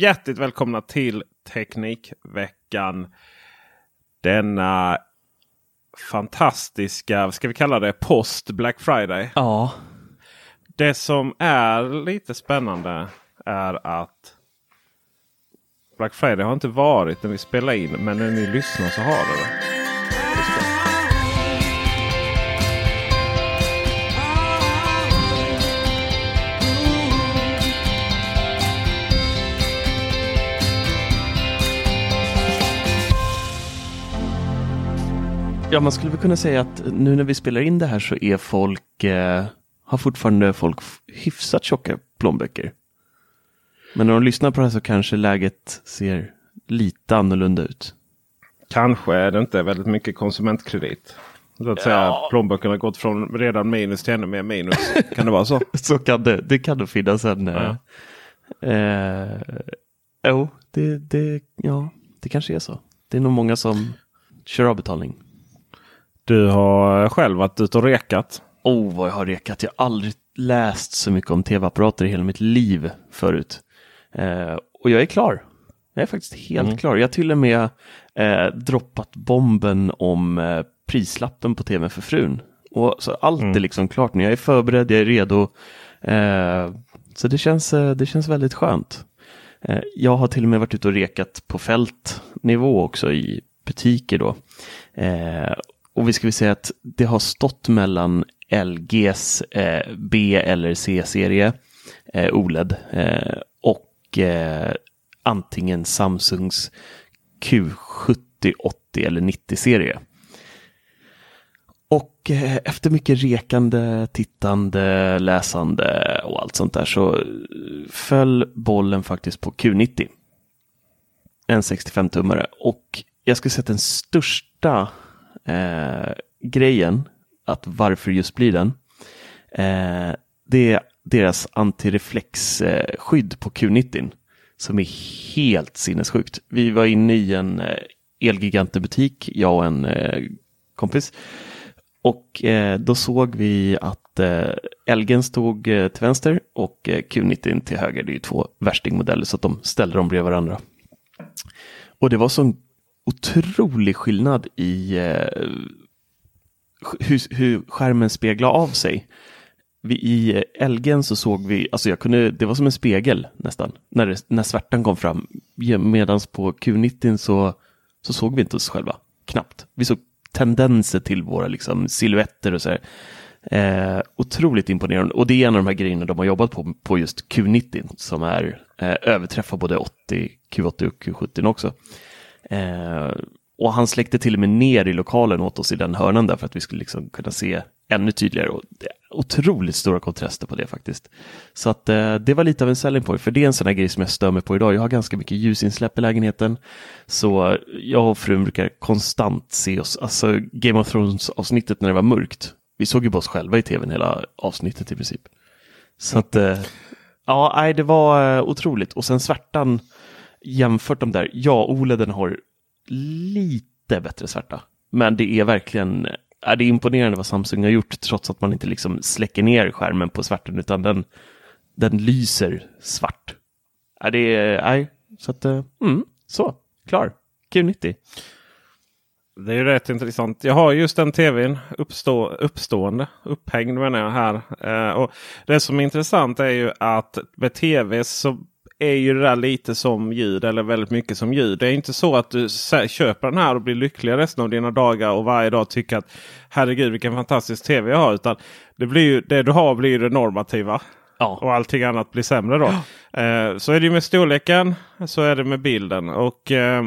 hjärtligt välkomna till Teknikveckan. Denna fantastiska, ska vi kalla det post Black Friday? Ja. Det som är lite spännande är att Black Friday har inte varit när vi spelar in. Men när ni lyssnar så har det Ja, man skulle väl kunna säga att nu när vi spelar in det här så är folk, eh, har fortfarande folk hyfsat tjocka plånböcker. Men när de lyssnar på det här så kanske läget ser lite annorlunda ut. Kanske är det inte väldigt mycket konsumentkredit. Så att säga, plånböckerna har gått från redan minus till ännu mer minus. Kan det vara så? så kan det, det kan nog finnas en... Ja. Eh, eh, jo, det, det, ja, det kanske är så. Det är nog många som kör avbetalning. Du har själv varit ute och rekat. Oh, vad jag har rekat. Jag har aldrig läst så mycket om tv-apparater i hela mitt liv förut. Eh, och jag är klar. Jag är faktiskt helt Mm. klar. Jag har till och med eh, droppat bomben om eh, prislappen på tv för frun. Och så allt Mm. är liksom klart nu. Jag är förberedd, jag är redo. Eh, så det känns, eh, det känns väldigt skönt. Eh, jag har till och med varit ute och rekat på fältnivå också i butiker då. Och vi ska väl säga att det har stått mellan LGs eh, B eller C-serie eh, OLED eh, och eh, antingen Samsungs Q70, 80 eller 90-serie. Och eh, efter mycket rekande, tittande, läsande och allt sånt där så eh, föll bollen faktiskt på Q90. En 65-tummare. Och jag skulle säga att den största eh, grejen, att varför just blir den, eh, det är deras antireflexskydd på Q90 som är helt sinnessjukt. Vi var inne i en eh, Elgiganten-butik, jag och en eh, kompis. Och eh, då såg vi att eh, Elgen stod eh, till vänster och eh, Q90 till höger. Det är ju två värstingmodeller så att de ställde dem bredvid varandra. Och det var sån otrolig skillnad i eh, hur, hur skärmen speglar av sig. Vi, I Elgen så såg vi, alltså jag kunde, det var som en spegel nästan, när, det, när svärtan kom fram. Medan på Q90 så, så såg vi inte oss själva, knappt. Vi såg tendenser till våra liksom, silhuetter och så här. Eh, otroligt imponerande och det är en av de här grejerna de har jobbat på, på just Q90 som är eh, överträffar både 80, Q80 och Q70 också. Eh, och han släckte till och med ner i lokalen åt oss i den hörnan där för att vi skulle liksom kunna se ännu tydligare. Och det är otroligt stora kontraster på det faktiskt. Så att eh, det var lite av en selling point, för det är en sån här grej som jag stör mig på idag. Jag har ganska mycket ljusinsläpp i lägenheten. Så jag och frun brukar konstant se oss, alltså Game of Thrones avsnittet när det var mörkt. vi såg ju bara oss själva i tvn hela avsnittet i princip. Så att, eh, ja, nej, det var eh, otroligt. Och sen svärtan jämfört de där, ja, OLEDen har lite bättre svärta. Men det är verkligen, är det är imponerande vad Samsung har gjort trots att man inte liksom släcker ner skärmen på svärten utan den, den lyser svart. Är det nej, så att, eh, mm, så, klar, Q90. Det är ju rätt intressant. Jag har just den tvn uppstå, uppstående, upphängd menar jag här. Eh, och Det som är intressant är ju att med tv så är ju det där lite som ljud eller väldigt mycket som ljud. Det är inte så att du köper den här och blir lycklig resten av dina dagar och varje dag tycker att herregud vilken fantastisk tv jag har. Utan det, blir ju, det du har blir det normativa. Ja. Och allting annat blir sämre då. Ja. Eh, så är det med storleken. Så är det med bilden. Och eh,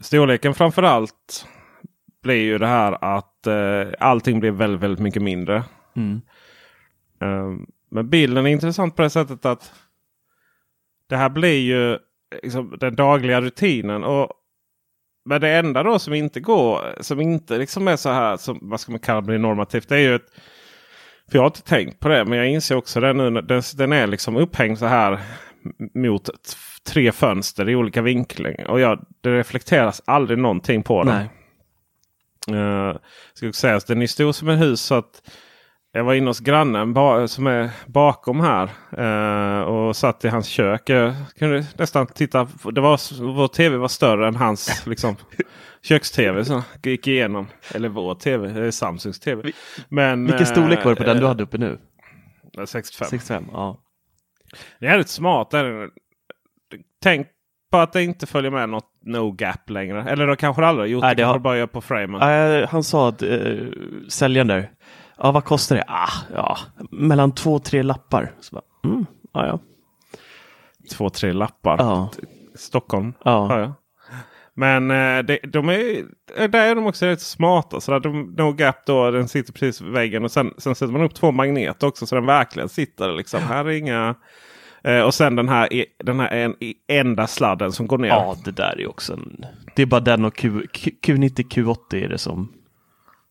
Storleken framförallt blir ju det här att eh, allting blir väldigt, väldigt mycket mindre. Mm. Eh, men bilden är intressant på det sättet att det här blir ju liksom, den dagliga rutinen. Och men det enda då som inte går, som inte liksom är så här, som, vad ska man kalla det, normativt. Det är ju ett, för jag har inte tänkt på det, men jag inser också det nu. Den, den är liksom upphängd så här mot tre fönster i olika vinkling. Och jag, det reflekteras aldrig någonting på den. Nej. Uh, ska säga, den är stor som ett hus. så att jag var inne hos grannen ba som är bakom här uh, och satt i hans kök. Jag kunde nästan titta. Det var, vår tv var större än hans liksom, köks-tv. Så gick igenom. Eller vår tv, Samsungs tv. Men, Vilken storlek var det på den du hade uppe nu? 65. 65 ja. Det är rätt smart. Tänk på att det inte följer med något no gap längre. Eller då kanske det aldrig gjort. Nej, det har... bara gör på framen. Äh, han sa att uh, säljaren där. Ja, vad kostar det? Ah, ja, mellan två och tre lappar. Så bara, mm, ja, ja. Två, tre lappar. Ja. Stockholm. Ja. ja. Men eh, de, de är, där är de också rätt smarta. Så där de, no gap då, den sitter precis vid väggen. Och sen, sen sätter man upp två magneter också så den verkligen sitter. Liksom. Här är inga... Eh, och sen den här, den här en, enda sladden som går ner. Ja, det där är också en... Det är bara den och Q, Q, 90 Q80 är det som...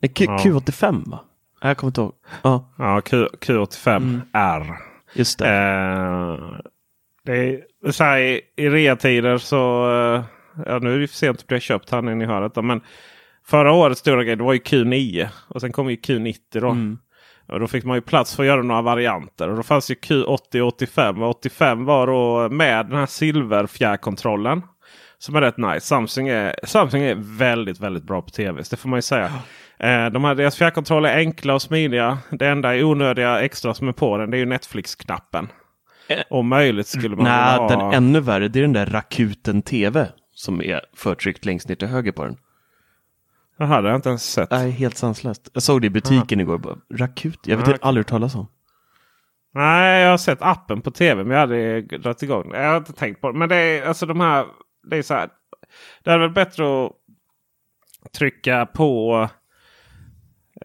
Nej, Q, ja. Q85 va? Jag kommer inte ihåg. Ja, ja Q, Q85 mm. R. Just det. Eh, det är så här i, i reatider så... Eh, ja, nu är det för sent att bli köpt här när ni hör detta. Men förra årets stora grej det var ju Q9 och sen kom ju Q90 då. Mm. Och då fick man ju plats för att göra några varianter. Och då fanns ju Q80 och 85. Och 85 var då med den här silverfjärrkontrollen. Som är rätt nice. Samsung är, Samsung är väldigt, väldigt bra på tv. Det får man ju säga. Eh, de här, deras fjärrkontroller är enkla och smidiga. Det enda onödiga extra som är på den det är ju Netflix-knappen. Eh, Om möjligt skulle man Nej, ha... den ännu värre det är den där Rakuten TV som är förtryckt längst ner till höger på den. Jaha, det har jag inte ens sett. Nej, helt sanslöst. Jag såg det i butiken Aha. igår. Bara, Rakut, jag vet inte, aldrig hört talas om. Nej, jag har sett appen på tv men jag hade dragit igång Jag har inte tänkt på det. Men det är alltså de här. Det är så här. Det är väl bättre att trycka på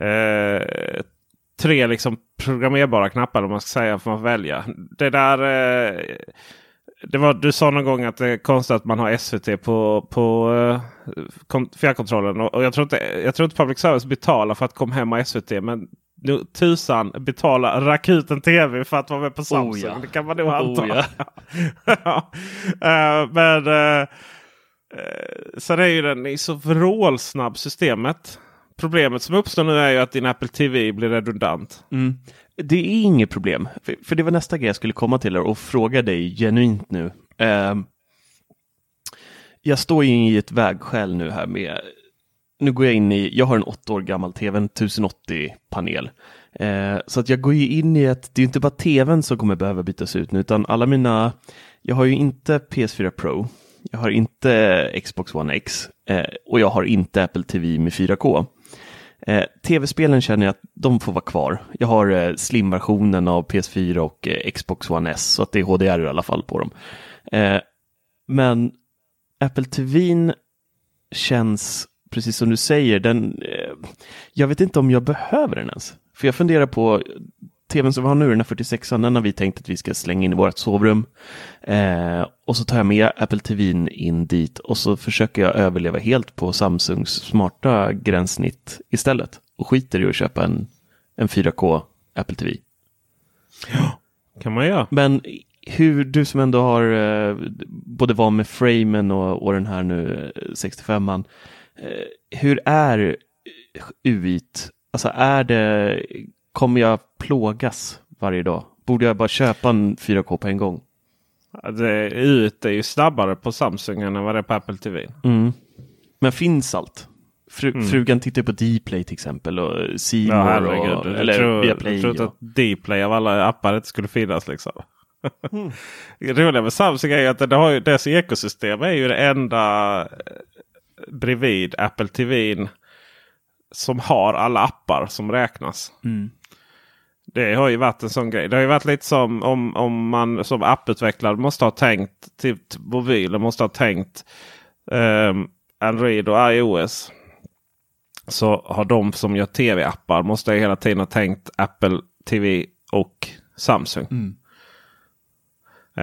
eh, tre liksom programmerbara knappar om man ska säga. Får man välja. Det där. Eh, det var, du sa någon gång att det är konstigt att man har SVT på, på uh, fjärrkontrollen. Och, och, jag, tror inte, jag tror inte public service betalar för att komma hem och SVT. Men nu, tusan betalar Rakuten TV för att vara med på Samsung. Oh, ja. Det kan man nog anta. Oh, ja. uh, men uh, sen är ju den i så vrålsnabb systemet. Problemet som uppstår nu är ju att din Apple TV blir redundant. Mm. Det är inget problem, för, för, det var nästa grej jag skulle komma till och fråga dig genuint nu. Uh, jag står i ett vägskäl nu här med, nu går jag in i, jag har en åtta år gammal tv, en 1080-panel. Eh, så att jag går ju in i att det är inte bara tvn som kommer behöva bytas ut nu, utan alla mina, jag har ju inte PS4 Pro, jag har inte Xbox One X eh, och jag har inte Apple TV med 4K. Eh, Tv-spelen känner jag att de får vara kvar. Jag har eh, slim-versionen av PS4 och eh, Xbox One S, så att det är HDR i alla fall på dem. Eh, men Apple TV känns, precis som du säger, den, eh, jag vet inte om jag behöver den ens. För jag funderar på, tvn som vi har nu, den här 46an, den har vi tänkt att vi ska slänga in i vårt sovrum. Eh, och så tar jag med Apple TV in dit och så försöker jag överleva helt på Samsungs smarta gränssnitt istället. och skiter i att köpa en, en 4K Apple TV. kan man göra. Men hur du som ändå har eh, både var med framen och, och den här nu eh, 65an. Eh, hur är UIT? Alltså är det, kommer jag plågas varje dag? Borde jag bara köpa en 4K på en gång? Det, ut är ju snabbare på Samsung än vad det är på Apple TV. Mm. Men finns allt? Fru, Mm. Frugan tittar på Dplay till exempel och C Ja, herregud. och, Jag eller tror, Viaplay. jag tror inte och- att Dplay av alla appar inte skulle finnas. Liksom. Mm. det roliga med Samsung är att det har dess ekosystem är ju det enda eh, bredvid Apple TV som har alla appar som räknas. Mm. Det har ju varit en sån grej. Det har ju varit lite som om, om man som apputvecklare måste ha tänkt till mobilen måste ha tänkt um, Android och iOS. Så har de som gör tv-appar måste hela tiden ha tänkt Apple TV och Samsung. Mm.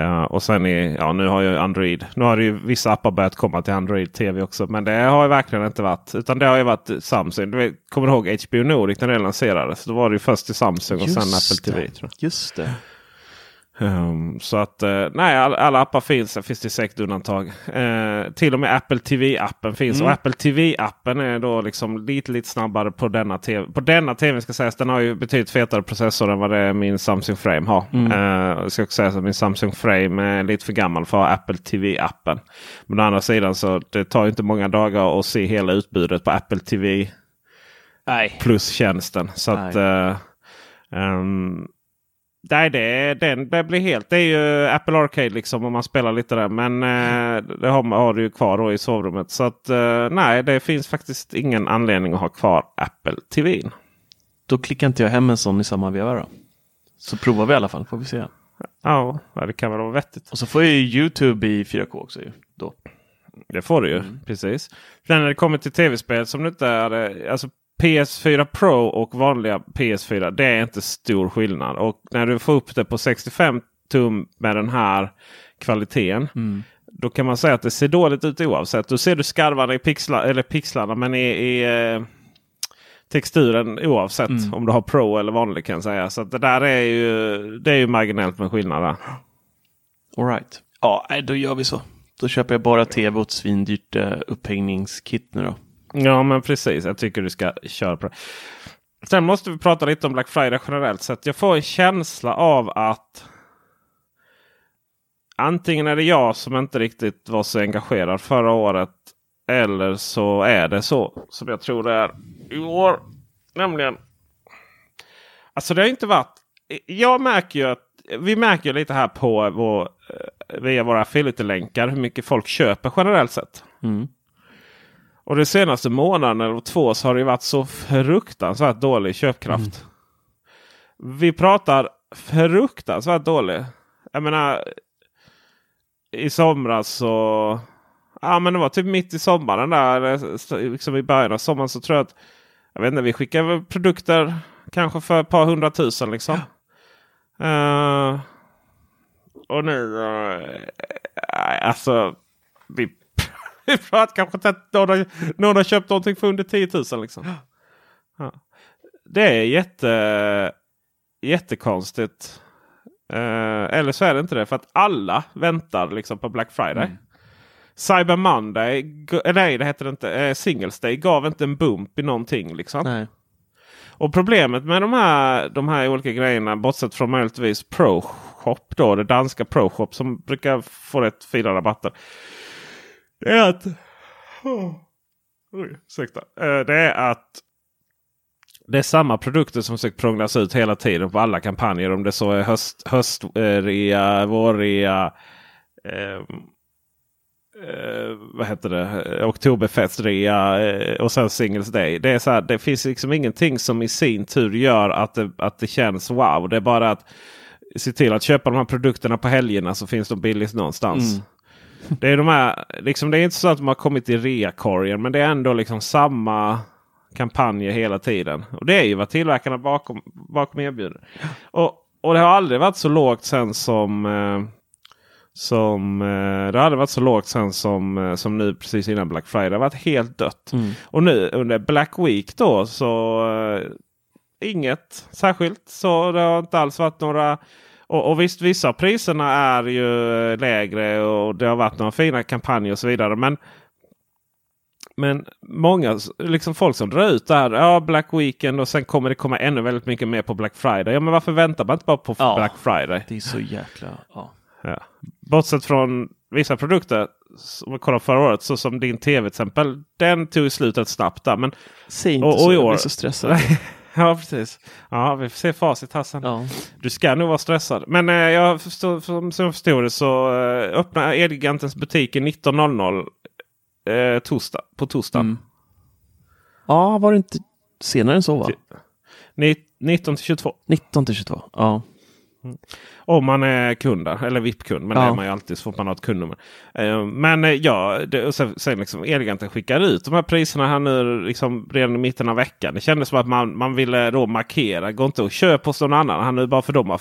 Ja, och sen är, ja, nu har ju Android. Nu har ju vissa appar börjat komma till Android TV också. Men det har ju verkligen inte varit. Utan det har ju varit Samsung. Du vet, kommer du ihåg HBO Nordic när det lanserades? Då var det ju först till Samsung och sen Just Apple TV. det. Just det. Ehm, så att eh, nej, all, alla appar finns. Det finns det säkert undantag. Eh, till och med Apple TV-appen finns. Och Apple TV-appen är då liksom lite, lite snabbare på denna TV. På denna TV ska sägas. Den har ju betydligt fetare processor än vad det är min Samsung Frame har. Eh, jag ska också säga att min Samsung Frame är lite för gammal för att ha Apple TV-appen. Men å andra sidan så det tar ju inte många dagar att se hela utbudet på Apple TV Nej. plus-tjänsten. Så att... eh, ehm, Nej, det, den, det blir helt. Det är ju Apple Arcade liksom om man spelar lite där. Men eh, det har, har du ju kvar då i sovrummet. Så att eh, nej, det finns faktiskt ingen anledning att ha kvar Apple TV. Då klickar inte jag hem en sån i samma veva då. Så provar vi i alla fall, får vi se. Ja, det kan väl vara vettigt. Och så får jag ju YouTube i 4K också ju. Då. Det får du ju. Precis. Sen när det kommer till tv-spel som det inte är. Alltså PS4 Pro och vanliga PS4. Det är inte stor skillnad. Och när du får upp det på 65 tum med den här kvaliteten. Då kan man säga att det ser dåligt ut oavsett. Då ser du skarvarna i pixlar, eller pixlarna men i, i eh, texturen oavsett om du har Pro eller vanlig kan jag säga. Så det där är ju, det är ju marginellt med skillnad där. All right. Ja, då gör vi så. Då köper jag bara tv och ett svindyrt uh, upphängningskit nu då. Ja men precis. Jag tycker du ska köra på det. Sen måste vi prata lite om Black Friday generellt sett. Jag får en känsla av att antingen är det jag som inte riktigt var så engagerad förra året. Eller så är det så som jag tror det är i år. Nämligen. Alltså det har inte varit. Jag märker ju att vi märker lite här på vår, eh, via våra affiliate-länkar hur mycket folk köper generellt sett. Mm. Och de senaste månaderna eller två så har det varit så fruktansvärt dålig köpkraft. Vi pratar fruktansvärt dålig. Jag menar i somras så... Ja men det var typ mitt i sommaren där. Liksom i början av sommaren så tror jag att... Jag vet inte, vi skickade produkter kanske för ett par hundratusen liksom. Eh, och nu... Uh, alltså... Vi, vi pratar kanske att någon har, någon har köpt någonting för under 10 000 liksom. Ja. Det är jätte, jättekonstigt. Eh, eller så är det inte det. För att alla väntar liksom på Black Friday. Cyber Monday, eh, nej det heter det inte, eh, Singles Day gav inte en bump i någonting. Liksom. Nej. Och problemet med de här, de här olika grejerna, bortsett från möjligtvis ProShop, då, det danska ProShop som brukar få rätt fina rabatter. Det är att... Oh, oj, ursäkta. Eh, det är att det är samma produkter som försöker prånglas ut hela tiden på alla kampanjer. Om det så är höst, höstrea, vårrea, eh, eh, vad heter det? Oktoberfestrea eh, och sen Singles Day. Det, är så här, det finns liksom ingenting som i sin tur gör att det, att det känns wow. Det är bara att se till att köpa de här produkterna på helgerna så finns de billigt någonstans. Mm. Det är de här, liksom, det är inte så att de har kommit i reakorgen men det är ändå liksom samma kampanjer hela tiden. Och det är ju vad tillverkarna bakom, bakom erbjuder. Och, och det har aldrig varit så lågt sen som, eh, Som eh, det hade varit så lågt sen som, eh, som nu precis innan Black Friday. Det har varit helt dött. Mm. Och nu under Black Week då så eh, inget särskilt. Så det har inte alls varit några och, och visst, vissa av priserna är ju lägre och det har varit några fina kampanjer och så vidare. Men, men många, liksom folk som drar ut där, ja Black Weekend och sen kommer det komma ännu väldigt mycket mer på Black Friday. Ja men varför väntar man inte bara på Ja. Black Friday? Det är så jäkla... Ja. Ja. Bortsett från vissa produkter, om vi kollar förra året, så som din tv till exempel. Den tog slut rätt snabbt där. Men, Säg inte Och- och så, jag år- blir så stressad. ja precis. Ja, vi får se facit här sen. ja. Du ska nog vara stressad. Men eh, jag förstår, som, som jag förstår det så eh, öppnar Elgigantens butiker 19.00 eh, torsdag, på torsdag. Mm. ja, var det inte senare än så va? Ni- 19 till 22. 19 till 22. Ja. Om man är kund där, eller VIP-kund. Men Ja. det är man ju alltid så fort man har ett kundnummer. Eh, Men eh, ja, det, sen, sen liksom Elgiganten skickar ut de här priserna här nu liksom redan i mitten av veckan. Det kändes som att man, man ville då markera. Gå inte och köp hos någon annan. Han nu bara för de har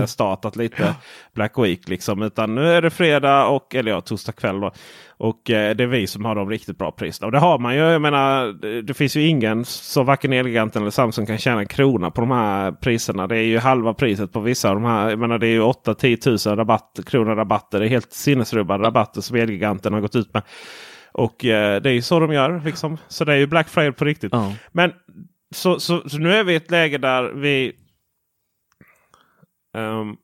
förstartat lite Black Week. Liksom. Utan nu är det fredag och eller ja, torsdag kväll. Då. Och eh, det är vi som har de riktigt bra priserna. Och det har man ju. Jag menar, det, det finns ju ingen som varken Elgiganten eller Samsung kan tjäna en krona på de här priserna. Det är ju halva priset på vissa av de här. Jag menar, det är ju 8-10 tusen rabatt, kronor rabatter. Det är helt sinnesrubbade rabatter som Elgiganten har gått ut med. Och eh, det är ju så de gör. Liksom. Så det är ju Black Friday på riktigt. ja. Men så, så, så nu är vi i ett läge där vi... ehm,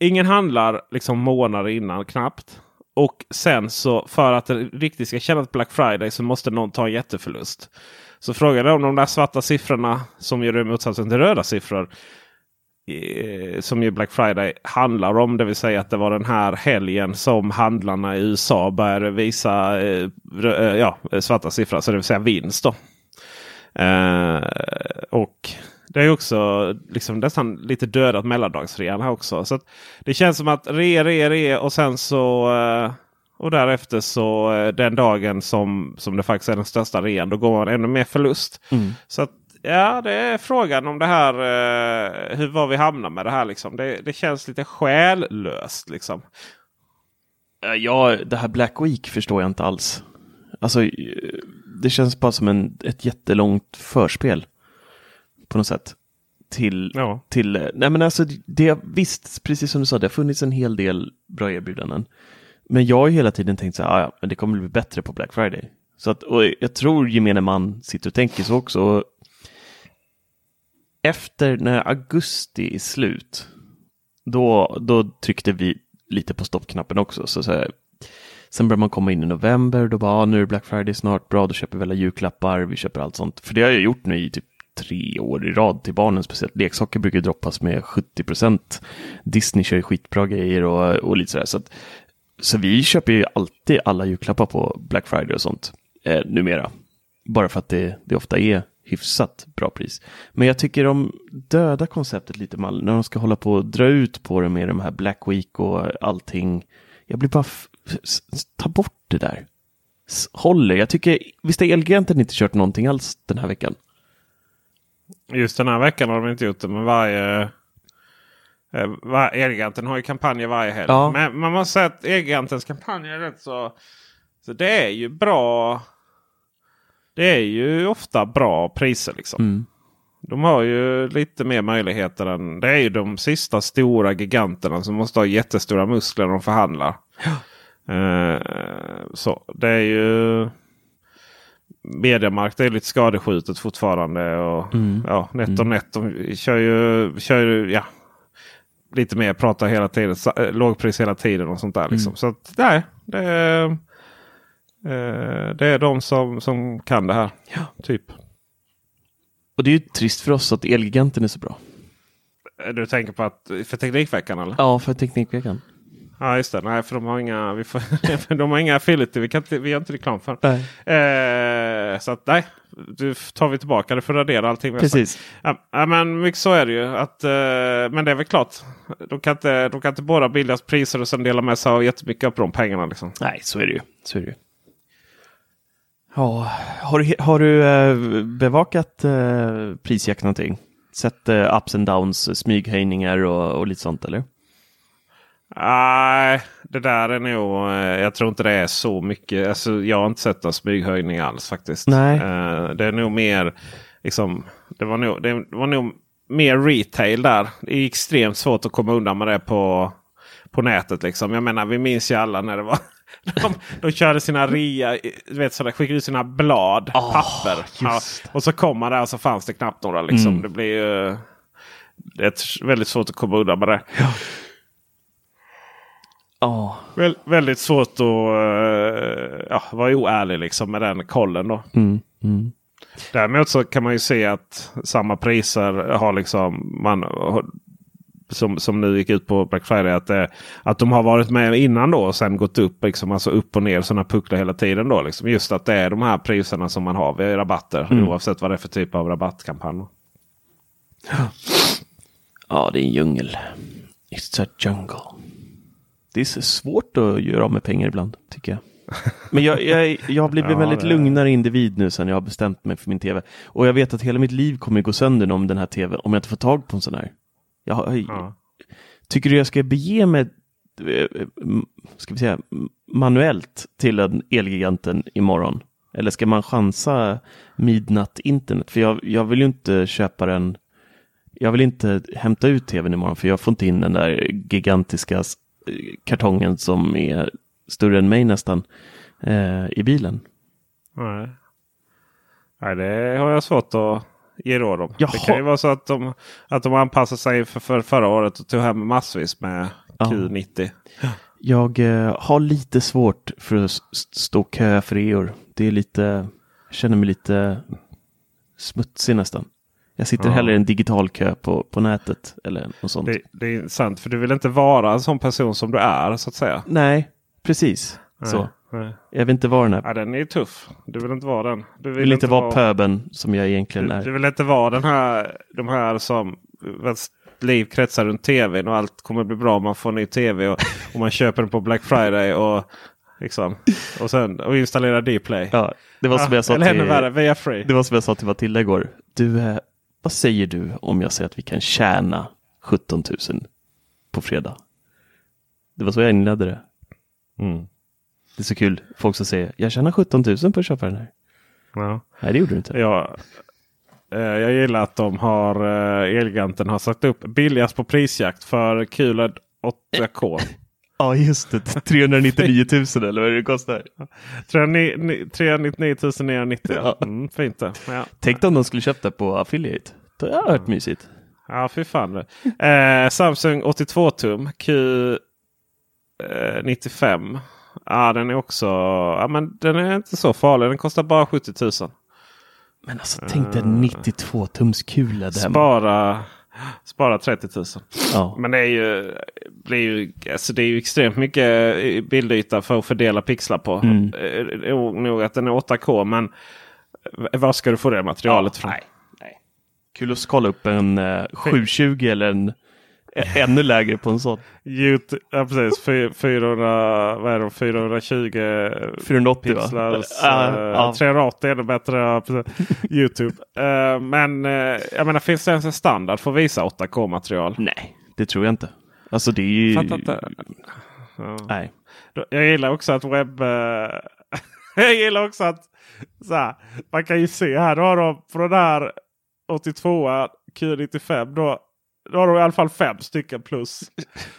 ingen handlar liksom månader innan knappt. Och sen så för att det riktigt ska kännas Black Friday så måste någon ta en jätteförlust. Så frågan är om de där svarta siffrorna som gör motsatsen till röda siffror. Eh, som ju Black Friday handlar om. Det vill säga att det var den här helgen som handlarna i USA började visa eh, eh, ja, svarta siffror. Så det vill säga vinst. Då. Eh, och det är också liksom nästan lite dödat mellandagsrean här också. Så det känns som att re, re, re och sen så eh, och därefter så eh, den dagen som, som det faktiskt är den största rean. Då går man ännu mer förlust. Mm. Så att, ja, det är frågan om det här eh, hur var vi hamnar med det här. Liksom. Det, det känns lite själlöst. Liksom. Ja, det här Black Week förstår jag inte alls. Alltså, det känns bara som en, ett jättelångt förspel. På något sätt. Till, Ja. till eh, nej men alltså det, visst, precis som du sa, det har funnits en hel del bra erbjudanden. Men jag har ju hela tiden tänkt så här, "Ah, ja, men det kommer bli bättre på Black Friday. Så att, och jag tror gemene man sitter och tänker så också. Och efter när augusti är slut, då, då tryckte vi lite på stoppknappen också. Så, så här, sen börjar man komma in i november, då bara, ah, nu är Black Friday snart, bra, då köper vi alla julklappar, vi köper allt sånt. För det har jag gjort nu i typ tre år i rad till barnen, speciellt leksaker brukar droppas med 70 procent. Disney kör ju skitbra grejer och, och lite sådär. Så, att, så vi köper ju alltid alla julklappar på Black Friday och sånt eh, numera. Bara för att det, det ofta är hyfsat bra pris. Men jag tycker de döda konceptet lite mal när de ska hålla på och dra ut på det med de här Black Week och allting. Jag blir bara, ta bort det där. Håller, jag tycker, visst har Elgiganten inte kört någonting alls den här veckan? Just den här veckan har de inte gjort det. Men varje... Eh, var, Elgiganten har ju kampanjer varje helg. Ja. Men man måste säga att Elgigantens kampanjer är rätt så... Så det är ju bra. Det är ju ofta bra priser liksom. Mm. De har ju lite mer möjligheter än... Det är ju de sista stora giganterna som måste ha jättestora muskler när de förhandlar. Eh, så det är ju... Mediamarkt är lite skadeskjutet fortfarande. Och, Mm. ja, NetOnNet de kör ju, kör ju ja, lite mer, pratar hela tiden. eh, Lågpris hela tiden och sånt där. Liksom. Så att, nej, det är, eh, det är de som, som kan det här. Typ. Och det är ju trist för oss att Elgiganten är så bra. Eh, Du tänker på att för Teknikveckan eller? Ja, för Teknikveckan. Ja just det. Nej för de har inga, vi får, de har inga affiliate. Vi, kan inte, vi har inte reklam för. Eh, så att nej. Du tar vi tillbaka det för att radera allting. Precis. Ja, men mycket så är det ju. Att, eh, men det är väl klart. De kan inte, de kan inte båda billigast priser och sen dela med sig av jättemycket på de pengarna. Liksom. Nej, så är det ju. Så är det ju. Ja, har du, har du eh, bevakat eh, prisjakt någonting? Sett eh, ups and downs, smyghöjningar och, och lite sånt eller? Nej, det där är nog... eh, Jag tror inte det är så mycket. Alltså, jag har inte sett någon smyghöjning alls faktiskt. Nej. Eh, Det är nog mer... Liksom, det, var nog, det var nog mer retail där. Det är extremt svårt att komma undan med det på, på nätet. Liksom. Jag menar, vi minns ju alla när det var... De, de körde sina rea, du vet, så där, skickade ut sina blad, Ah, papper. Ja, och så kom man där och så fanns det knappt några. Liksom. Mm. Det blir ju... Det är väldigt svårt att komma undan med det. Ja, Väl, väldigt svårt att uh, ja, vara oärlig liksom med den kollen. Då. mm, mm. Däremot så kan man ju se att samma priser har liksom man som, som nu gick ut på Black Friday. Att, eh, att de har varit med innan då och sen gått upp. Liksom, alltså upp och ner sådana pucklar hela tiden. Då, liksom. Just att det är de här priserna som man har vid rabatter. Mm. Oavsett vad det är för typ av rabattkampanj. ja, det är en djungel. It's a jungle. Det är svårt att göra av med pengar ibland, tycker jag. Men jag, jag, jag har blivit Ja, väldigt det- lugnare individ nu sen jag har bestämt mig för min tv. Och jag vet att hela mitt liv kommer gå sönder om den här tv, om jag inte får tag på en sån här. Jag, Ja. Tycker du jag ska bege mig, eh, m- ska vi säga, manuellt till en Elgiganten imorgon? Eller ska man chansa midnatt internet? För jag, jag vill ju inte köpa den, jag vill inte hämta ut tvn imorgon för jag får inte in den där gigantiska kartongen som är större än mig nästan eh, i bilen. Nej. Nej, det har jag svårt att ge råd om. Jaha. Det kan ju vara så att de, att de anpassar sig för, för förra året och tog hem massvis med Ja. Q90. Jag eh, har lite svårt för att stå köa för reor. Det är lite, jag känner mig lite smutsig nästan. Jag sitter Ja. hellre i en digital kö på, på nätet eller något sånt. Det, det är sant för du vill inte vara en sån person som du är så att säga. Nej, precis. Så. Nej, nej. Jag vill inte vara den här. Ja, den är tuff. Du vill inte vara den. Du Jag vill inte vara pöben som jag egentligen du, är. du vill inte vara den här, de här som vars liv kretsar runt tvn och allt kommer bli bra om man får en ny tv och, och man köper den på Black Friday. och Liksom. Och sen och installera Dplay. Ja, det var som jag sa Eller ännu till, värre, via free. det var som jag sa till Matilda igår. Du, vad säger du om jag säger att vi kan tjäna 17 000 på fredag? Det var så jag inledde det. Mm. Det är så kul. Folk som säger jag tjänar 17 000 på att köpa den här. Ja. Nej, det gjorde du inte. Ja, eh, jag gillar att de har eh, Elgiganten har sagt upp billigast på prisjakt för QLED 8K. Ja, just det. 399 000 eller vad det kostar. 399 990. Ja. Mm, fint det. Ja. Tänk om de skulle köpt det på affiliate. Det hade varit mysigt. Ja, fy fan. Eh, Samsung 82 tum Q95. Eh, ja, den är också... Ja, men den är inte så farlig. Den kostar bara 70 000. Men alltså tänk dig 92 tums kula. Spara, spara 30 000. Ja. Men det är ju, blir ju, alltså det är ju extremt mycket bildyta för att fördela pixlar på. Mm. Eh, Nog att den är 8K men var ska du få det materialet från? nej, nej. Kul att skala upp en eh, 720 eller en ännu lägre på en sån. YouTube, ja, precis. Fy- 400, vad är det, 420 480 va? pixlar. Ja, eh, ja. 380 är det bättre. ja. Youtube. Eh, men eh, jag menar, finns det ens en standard för att visa 8K-material? Nej, det tror jag inte. Alltså det är ju... Fattar inte. Nej. Jag gillar också att webb... eh, jag gillar också att så här, man kan ju se här. Då har de på den här 82 Q95. Då, då har de i alla fall fem stycken plus.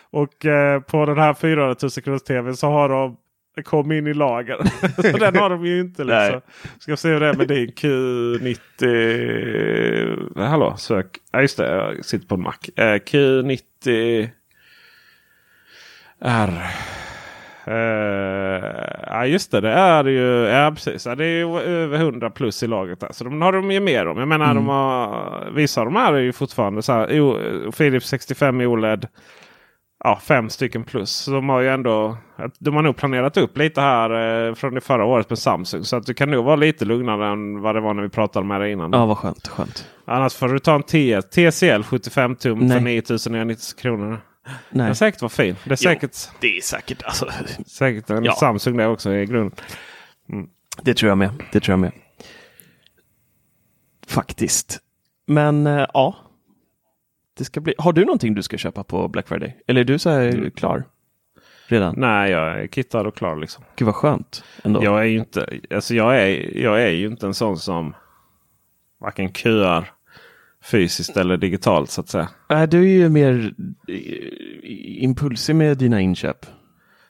Och eh, på den här 400 000 kronors tv så har de kom in i lager. så den har de ju inte. Liksom. Ska se hur det är med din Q90. Hallå, sök. Ja, just det. Jag sitter på en Mac. Eh, Q90 R. Eh, ja just det, det är ju ja, precis. Ja, det är över 100 plus i laget. Där. Så de har de ju mer om. Jag menar de har, vissa av de här är ju fortfarande så här. O, Philips 65 OLED. Ja, fem stycken plus. Så de har ju ändå. De har nog planerat upp lite här eh, från det förra året med Samsung. Så att du kan nog vara lite lugnare än vad det var när vi pratade med det innan. Ja, vad skönt. skönt. Annars får du ta en T TCL 75 tum Nej. för 9990 kronor. Det Nej. är säkert vara fin. Det är säkert, Det är säkert. Alltså, säkert en Ja. Samsung det också i grunden. det tror jag med. Det tror jag med. Faktiskt. Men eh, ja. Det ska bli... Har du någonting du ska köpa på Black Friday? Eller är du så här klar? redan? Nej, jag är kittad och klar liksom. Gud vad skönt. Ändå. Jag är ju inte, alltså jag är, jag är ju inte en sån som varken köar fysiskt eller digitalt så att säga. Äh, du är ju mer eh, impulsig med dina inköp.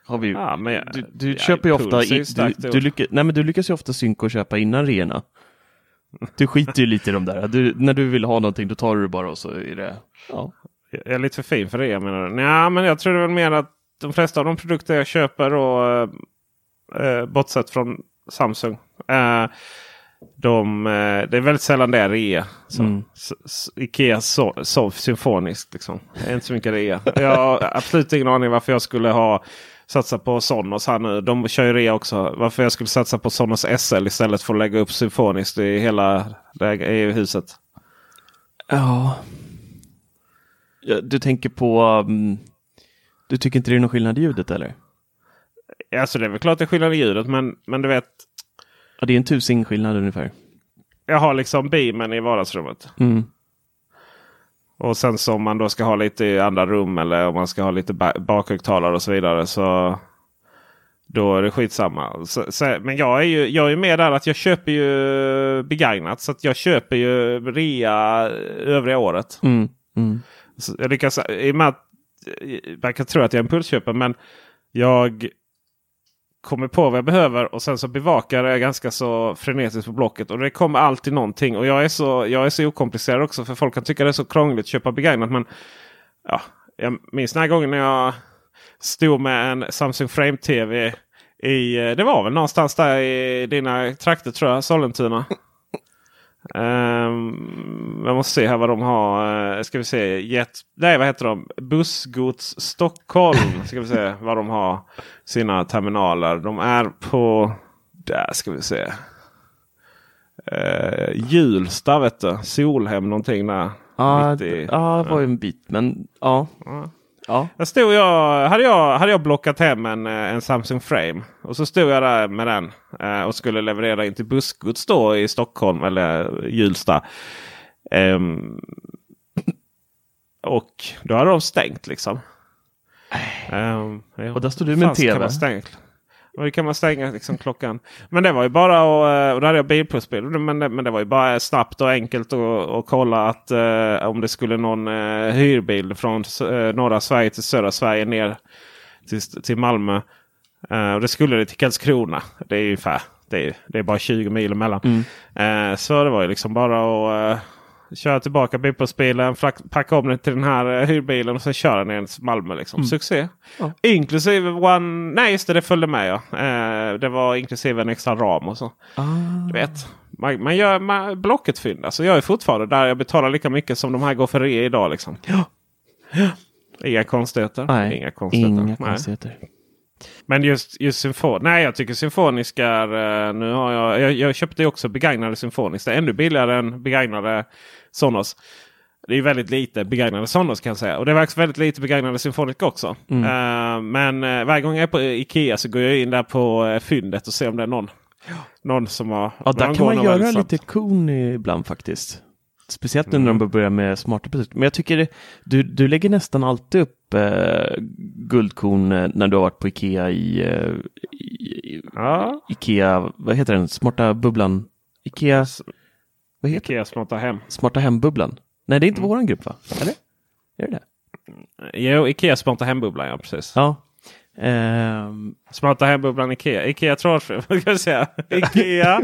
Har vi, Ja, men jag- du du ja, köper ju ofta, i, du, du, ord. lyckas, nej, men du lyckas ju ofta synka och köpa innan reorna. Du skiter ju lite i de där. Du, när du vill ha någonting då tar du det bara och så är det... Ja. Jag är lite för fin för det jag menar. Nej, men jag tror det väl mer att de flesta av de produkter jag köper och eh, bortsett från Samsung. Eh, de, eh, det är väldigt sällan det är rea. Så, Mm. s- s- Ikea sov, sov symfoniskt. Liksom. Det är inte så mycket rea. Jag har absolut ingen aning varför jag skulle ha satsa på Sonos här nu. De kör ju rea också. Varför jag skulle satsa på Sonos SL istället för att lägga upp symfoniskt i hela läge- i huset. ja. Du tänker på... um, du tycker inte det är någon skillnad i ljudet eller? Alltså det är väl klart det är skillnad i ljudet men, men du vet. Ja, det är en tusing skillnad ungefär. Jag har liksom beamen i vardagsrummet. Mm. Och sen så om man då ska ha lite i andra rum eller om man ska ha lite ba- bakhögtalare och så vidare. Så då är det skitsamma. Så, så, men jag är ju jag är med där att jag köper ju begagnat. Så att jag köper ju rea övriga året. Mm. Mm. Jag lyckas, i och med att man kan tro att jag är impulsköpare men jag kommer på vad jag behöver och sen så bevakar jag ganska så frenetiskt på Blocket. Och det kommer alltid någonting. Och jag är så, jag är så okomplicerad också för folk kan tycka det är så krångligt att köpa begagnat. Men ja, jag minns den här gången när jag stod med en Samsung Frame TV. I, eh, det var väl någonstans där i dina trakter tror jag, Sollentuna. Um, jag måste se här vad de har. Uh, ska vi se. Jet, nej, vad heter de? Bussgods Stockholm. Ska vi se vad de har sina terminaler. De är på... Där ska vi se. Uh, Hjulsta vet du. Solhem någonting där. Ja, i- ja, det var ju en bit, men ja. Ja. Ja. Där stod jag, hade, jag, hade jag blockat hem en, eh, en Samsung Frame. Och så stod jag där med den eh, och skulle leverera in till bussgods då i Stockholm eller Hjulsta. Ehm, och då hade de stängt liksom. Ja. Och där stod du med en TV. Och det kan man stänga liksom klockan. Men det var ju bara att, och då hade jag bilplusbil. Men det, men det var ju bara snabbt och enkelt att kolla att eh, om det skulle någon eh, hyrbil från eh, norra Sverige till södra Sverige ner till, till Malmö. Eh, och det skulle det till Karlskrona. Det är ungefär. Det är, det är bara 20 mil emellan. Eh, så det var ju liksom bara att eh, köra tillbaka bilplusbilen, frak- packa om den till den här eh, hyrbilen och sen köra ner till Malmö. Liksom. Succé! Ja. Inklusive One... Nej just det, det följde med ja. Eh, det var inklusive en extra ram och så. Du vet. Man, man gör man, blocket fynd. Alltså jag är fortfarande där jag betalar lika mycket som de här går för rea idag. Liksom. Ja. Inga konstigheter. Nej, Inga konstigheter. inga Nej. Men just, just symfon. Nej, jag tycker symfoniska är... eh, Nu har jag, jag, jag köpte också begagnade symfoniska. Ännu billigare än begagnade Sonos. Det är väldigt lite begagnade Sonos kan jag säga. Och det var också väldigt lite begagnade symfoniska också. Mm. Eh, men eh, varje gång jag är på Ikea så går jag in där på uh, fyndet och ser om det är någon. Någon som har... Ja, där kan man göra lite kon ibland faktiskt. Speciellt nu när Mm. de börjar med smarta produkter. Men jag tycker det, du, du lägger nästan alltid upp eh, guldkorn eh, när du har varit på Ikea i, eh, i Ja, Ikea, vad heter den, smarta bubblan? Ikea, vad heter Ikea smarta hem. Smarta hembubblan? Nej, det är inte Mm. våran grupp va? Eller? Är det det? Jo, Ikea smarta hembubblan ja, precis. Ja. Ehm, Smarta hembubblan Ikea. Ikea trådfri. Vad ska jag säga? Ikea.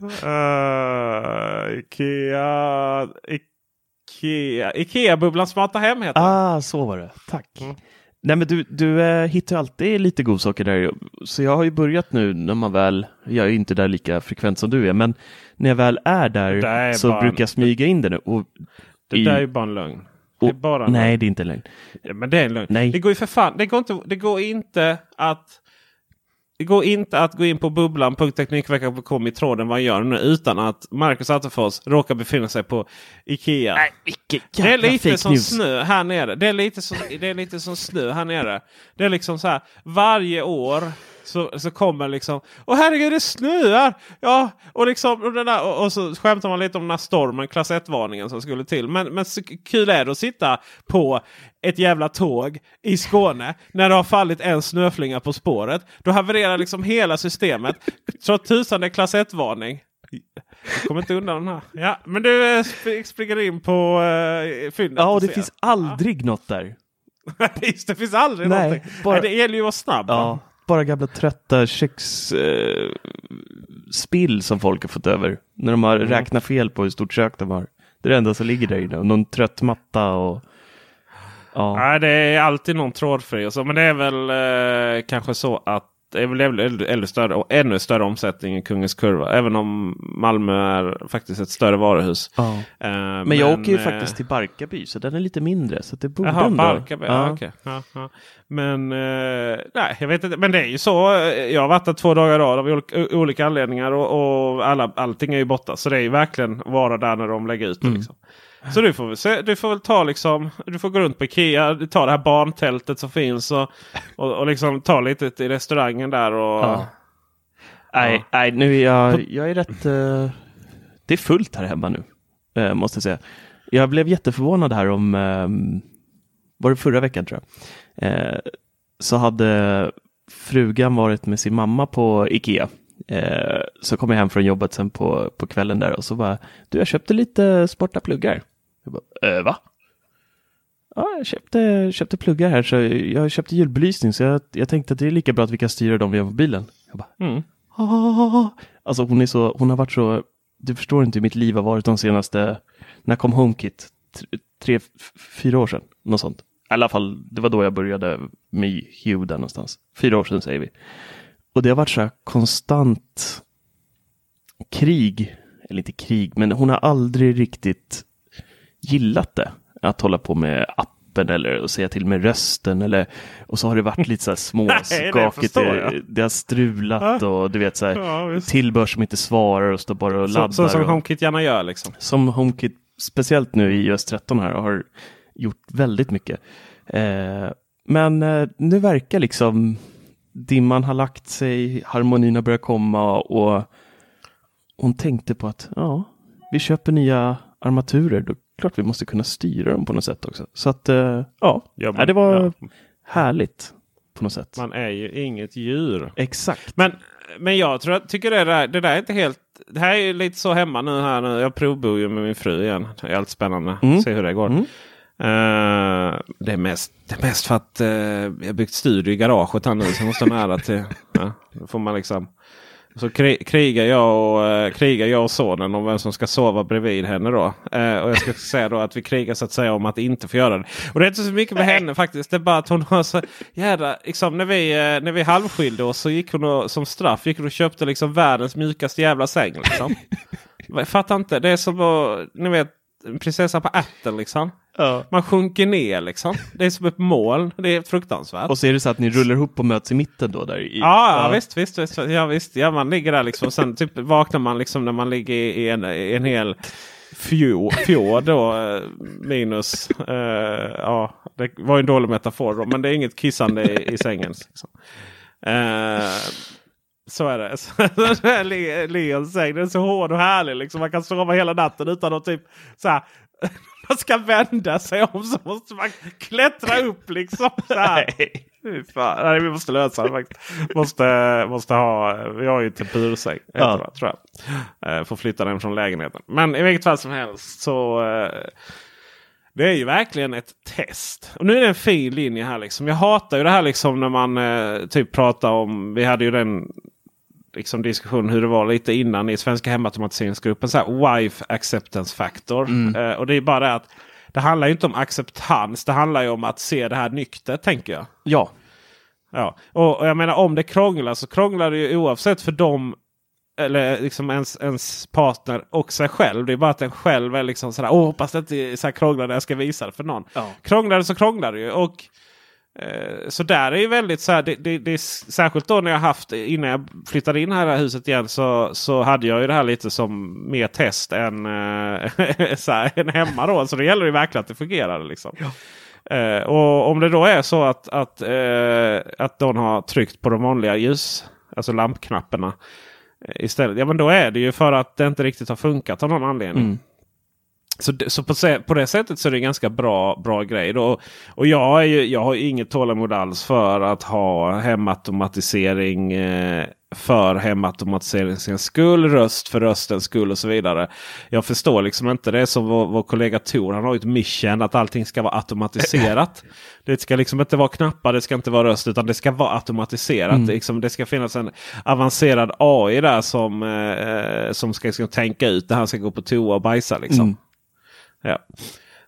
Uh, Ikea. Ikea. Ikea-bubblan smarta hem heter den. ah, så var det. Tack. Mm. Nej, men du, du eh, hittar alltid lite godsaker där. Så jag har ju börjat nu när man väl, jag är inte där lika frekvent som du är, men när jag väl är där, Det är så bara en- brukar jag smyga in det nu. Och, Det i- där är ju bara en lögn. Det är och, bara en nej, lögn. det är inte en lögn. Ja, men det är en lögn. Nej. Det går ju för fan. Det går inte, det går inte att det går inte att gå in på bubblan.teknikveckan.com i tråden vad jag gör nu utan att Marcus Attefors råkar befinna sig på Ikea. Nej, vilken Det är lite som news. snö här nere. Det är lite som, det är lite som snö här nere. Det är liksom så här varje år Så, så kommer liksom Åh herregud det snöar! Ja, och, liksom, och, den där, och, och så skämtar man lite om den här stormen, klass 1-varningen som skulle till. Men, men så kul är det att sitta på ett jävla tåg i Skåne när det har fallit en snöflinga på spåret. Då havererar liksom hela systemet. Så tusan det är klass 1-varning. Jag kommer inte undan den här. Ja, men du eh, sp springer in på uh, fyndet. Ja, och det finns aldrig något där. Just det, finns aldrig Nej, någonting. bara- Nej, det gäller ju att vara snabb. va? Ja, bara gamla trötta köksspill eh, som folk har fått över. När de har Mm. räknat fel på hur stort kök de har. Det är det enda som ligger där inne. Någon trött matta och... Ja. Nej, det är alltid någon trådfri och så. Men det är väl eh, kanske så att är väl ännu, större, och ännu större omsättning i Kungens Kurva. Även om Malmö är faktiskt ett större varuhus. ja. Eh, Men jag åker ju eh, faktiskt till Barkarby så den är lite mindre. Så det borde Jaha, ändå... Barkarby. Ja. okej. Ja, ja. Men eh, nej, jag vet inte. Men det är ju så. Jag har varit där två dagar i rad av olika, olika anledningar. Och, och alla, allting är ju borta. Så det är ju verkligen vara där när de lägger ut det. Mm. Liksom. Så du får, väl se, du får väl ta liksom. Du får gå runt på Ikea. Tar det här barntältet som finns. Och, och, och liksom ta lite i restaurangen där. Och, Ja. Nej, nej, nu är jag, jag är rätt... eh, det är fullt här hemma nu, eh, måste jag säga. Jag blev jätteförvånad här om, ehm, var det förra veckan tror jag, eh, så hade frugan varit med sin mamma på Ikea. Så kom jag hem från jobbet sen på, på kvällen där och så bara, du jag köpte lite sporta pluggar. Jag bara, eh, va? Ja, jag köpte, köpte pluggar här så jag köpte julbelysning så jag, jag tänkte att det är lika bra att vi kan styra dem via mobilen. Jag bara, Mm. Ah. Alltså hon är så, hon har varit så, du förstår inte hur mitt liv har varit de senaste, när kom HomeKit? Tre, fyra år sedan, något sånt. I alla fall, det var då jag började med Hue där någonstans. Fyra år sedan säger vi. Och det har varit så här konstant krig, eller inte krig, men hon har aldrig riktigt gillat det. Att hålla på med appen eller att säga till med rösten eller och så har det varit lite så här småskakigt. förstår det, det har strulat och du vet så här Ja, tillbehör som inte svarar och står bara och Så, laddar. så som och, HomeKit gärna gör liksom. som HomeKit, speciellt nu i iOS 13 här, har gjort väldigt mycket. Eh, men eh, nu verkar liksom dimman ha lagt sig, harmonin har börjat komma och hon tänkte på att ja, vi köper nya armaturer, då klart vi måste kunna styra dem på något sätt också. Så att eh, ja, Ja, men- det var ja. härligt på något sätt. Man är ju inget djur. Exakt. Men, men jag tror, tycker det där, det där är inte helt... Det här är ju lite så hemma nu här. Nu. Jag provbor ju med min fru igen. Det är alltid spännande. Mm. Se hur det går. Mm. Eh, det, är mest, det är mest för att uh, jag byggt studio i garaget här nu. Så jag måste ha nära till... Ja, då får man liksom... Så kri, krigar, jag och, eh, krigar jag och sonen om vem som ska sova bredvid henne då. Eh, och jag ska säga då att vi krigar så att säga om att inte få göra det. Och det är inte så mycket med henne faktiskt. Det är bara att hon har så jädra... Liksom, när, vi, eh, när vi halvskilde oss så gick hon och, som straff gick hon och köpte liksom världens mjukaste jävla säng. Liksom. jag fattar inte. Det är som att, ni vet, en prinsessa på ärten liksom. Ja. Man sjunker ner liksom. Det är som ett moln. Det är fruktansvärt. Och så är det så att ni rullar ihop och möts i mitten då? Där i, Ja, ja, Visst, visst, visst. Ja, visst. Ja, man ligger där liksom. Sen typ vaknar man liksom när man ligger i en, i en hel fjord, fjord då. eh, Minus. eh, ja, det var ju en dålig metafor då. Men det är inget kissande i, i sängen. Liksom. Eh, så är det. Leons säng. Den är så hård och härlig. Liksom. Man kan sova hela natten utan att typ så här. Man ska vända sig om så måste man klättra upp liksom. Så här. Fy fan. Nej, vi måste lösa det faktiskt. Måste, måste ha, vi har ju tempursäng. Ja. Tror jag. Eh, Får flytta den från lägenheten. Men i vilket fall som helst så. eh, Det är ju verkligen ett test. Och nu är det en fin linje här liksom. Jag hatar ju det här liksom när man eh, typ pratar om. Vi hade ju den liksom diskussion hur det var lite innan i Svenska hemautomatiseringsgruppen. Så här, wife acceptance factor. Eh, och det är bara det att det handlar ju inte om acceptans. Det handlar ju om att se det här nyktert tänker jag. ja. Ja, och, och jag menar om det krånglar så krånglar det ju oavsett för dem eller liksom ens, ens partner och sig själv. Det är bara att den själv är liksom sådär. Åh, hoppas det inte så här krånglar när jag ska visa det för någon. Ja. Krånglar det så krånglar det ju. Och, så där är ju väldigt så här. Det, det, det är särskilt då när jag haft innan jag flyttade in här i huset igen så, så hade jag ju det här lite som mer test än, eh, så här, än hemma då. Så det gäller ju verkligen att det fungerade liksom. Eh, och om det då är så att, att, eh, att någon har tryckt på de vanliga ljus, alltså lampknapparna eh, istället. Ja men då är det ju för att det inte riktigt har funkat av någon anledning. Mm. Så, så på, på det sättet så är det en ganska bra, bra grej. Då. Och jag, är ju, jag har inget tålamod alls för att ha hemautomatisering eh, för hemautomatiseringens skull, röst för röstens skull och så vidare. Jag förstår liksom inte. Det som vår, vår kollega Tor. Han har ju ett mission att allting ska vara automatiserat. det ska liksom inte vara knappar, det ska inte vara röst utan det ska vara automatiserat. Det, liksom, det ska finnas en avancerad AI där som, eh, som ska, ska tänka ut när han ska gå på toa och bajsa. Liksom. Mm. Ja.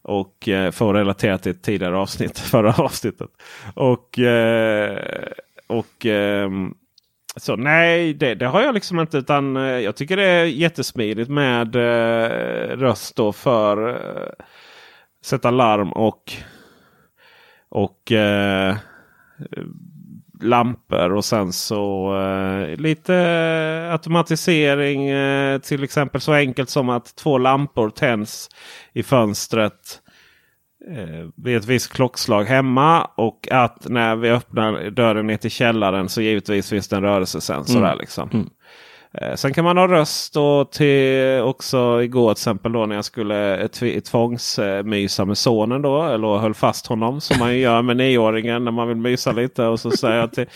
Och eh, får relatera till ett tidigare avsnitt, förra avsnittet. Och, eh, och eh, så nej, det, det har jag liksom inte. Utan eh, jag tycker det är jättesmidigt med eh, röst då för eh, sätta larm och och eh, lampor och sen så eh, lite automatisering. Eh, till exempel så enkelt som att två lampor tänds i fönstret eh, vid ett visst klockslag hemma. Och att när vi öppnar dörren ner till källaren så givetvis finns det en rörelsesensor Mm. där. Liksom. Mm. Eh, Sen kan man ha röst och till också igår till exempel då när jag skulle tv- tvångsmysa med sonen då. Eller höll fast honom som man ju gör med nioåringen när man vill mysa lite. Och så säger jag till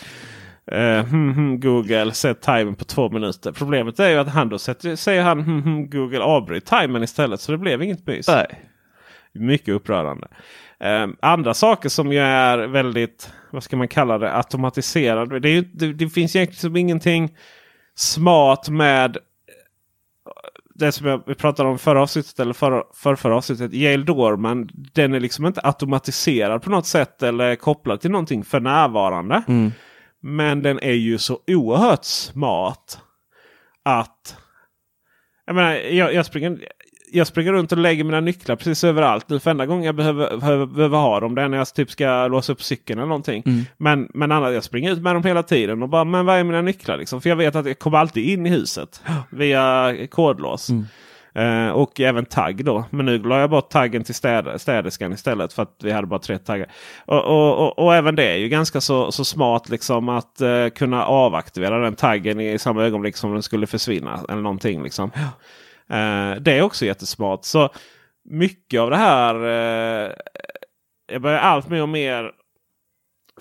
eh, hmm, hmm, Google sätt timern på två minuter. Problemet är ju att han då sätter, säger han hmm, Google avbryt timern istället. Så det blev inget mys. Nej. Mycket upprörande. Eh, andra saker som ju är väldigt, vad ska man kalla det, automatiserade. Det, ju, det, det finns egentligen ingenting smart med det som vi pratade om förra avsnittet eller förra, för förra avsnittet. Yale Dorman. Den är liksom inte automatiserad på något sätt eller kopplad till någonting för närvarande. Mm. Men den är ju så oerhört smart att... Jag menar, jag, jag, springer, jag springer runt och lägger mina nycklar precis överallt. Nu för enda gången jag behöver, behöver, behöver ha dem det är när jag typ ska låsa upp cykeln eller någonting. Mm. Men, men annars, jag springer ut med dem hela tiden och bara, men vad är mina nycklar? Liksom? För jag vet att jag kommer alltid in i huset via kodlås. Mm. Eh, och även tagg då. Men nu la jag bort taggen till städ, städerskan istället för att vi hade bara tre taggar. Och, och, och, och även det är ju ganska så, så smart liksom att eh, kunna avaktivera den taggen i samma ögonblick som den skulle försvinna. Eller någonting liksom. Eh, Eh, det är också jättesmart. Så mycket av det här. Eh, jag börjar allt mer och mer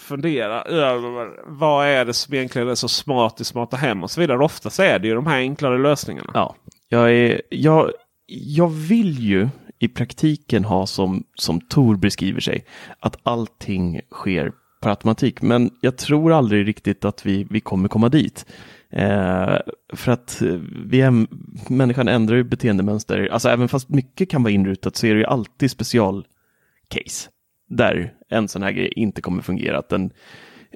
fundera över vad är det som egentligen är så smart i smarta hem och så vidare. Oftast är det ju de här enklare lösningarna. Ja, jag, är, jag, jag vill ju i praktiken ha som, som Tor beskriver sig, att allting sker per automatik. Men jag tror aldrig riktigt att vi, vi kommer komma dit. Eh, för att eh, vi är, människan ändrar ju beteendemönster. Alltså även fast mycket kan vara inrutat så är det ju alltid specialcase. Där en sån här grej inte kommer fungera. Att den,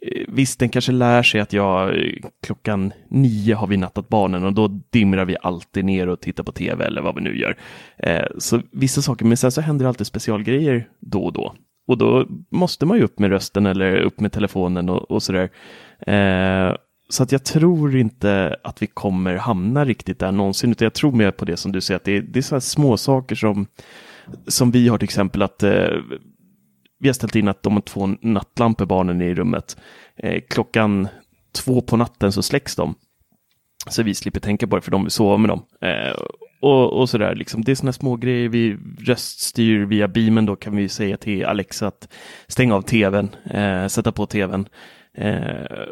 eh, visst, den kanske lär sig att jag eh, klockan nio har vi nattat barnen och då dimrar vi alltid ner och tittar på tv eller vad vi nu gör. Eh, så vissa saker, men sen så händer det alltid specialgrejer då och då. Och då måste man ju upp med rösten eller upp med telefonen och, och sådär. Eh, så att jag tror inte att vi kommer hamna riktigt där någonsin, utan jag tror mer på det som du säger, att det är, det är sådana små saker som, som vi har till exempel att eh, vi har ställt in att de har två nattlampor barnen är i rummet. Eh, klockan två på natten så släcks de. Så vi slipper tänka på det för de vill sova med dem. Eh, och, och sådär, liksom. det är sådana små grejer. Vi röststyr via beamen då kan vi säga till Alexa att stänga av tvn, eh, sätta på tvn. Eh,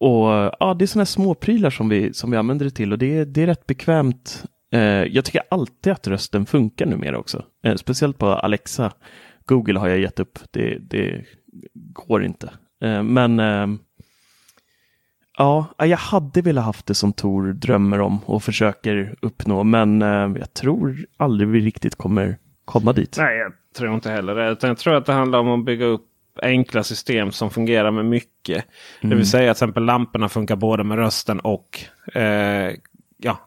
och ja, det är sådana småprylar som vi, som vi använder det till och det, är- det är rätt bekvämt. Eh, jag tycker alltid att rösten funkar numera också. Eh, speciellt på Alexa. Google har jag gett upp. Det, det går inte. Eh, men eh, ja, jag hade velat haft det som Tor drömmer om och försöker uppnå. Men eh, jag tror aldrig vi riktigt kommer komma dit. Nej, jag tror inte heller det. Utan jag tror att det handlar om att bygga upp enkla system som fungerar med mycket. Det vill säga att till exempel lamporna funkar både med rösten och eh, ja,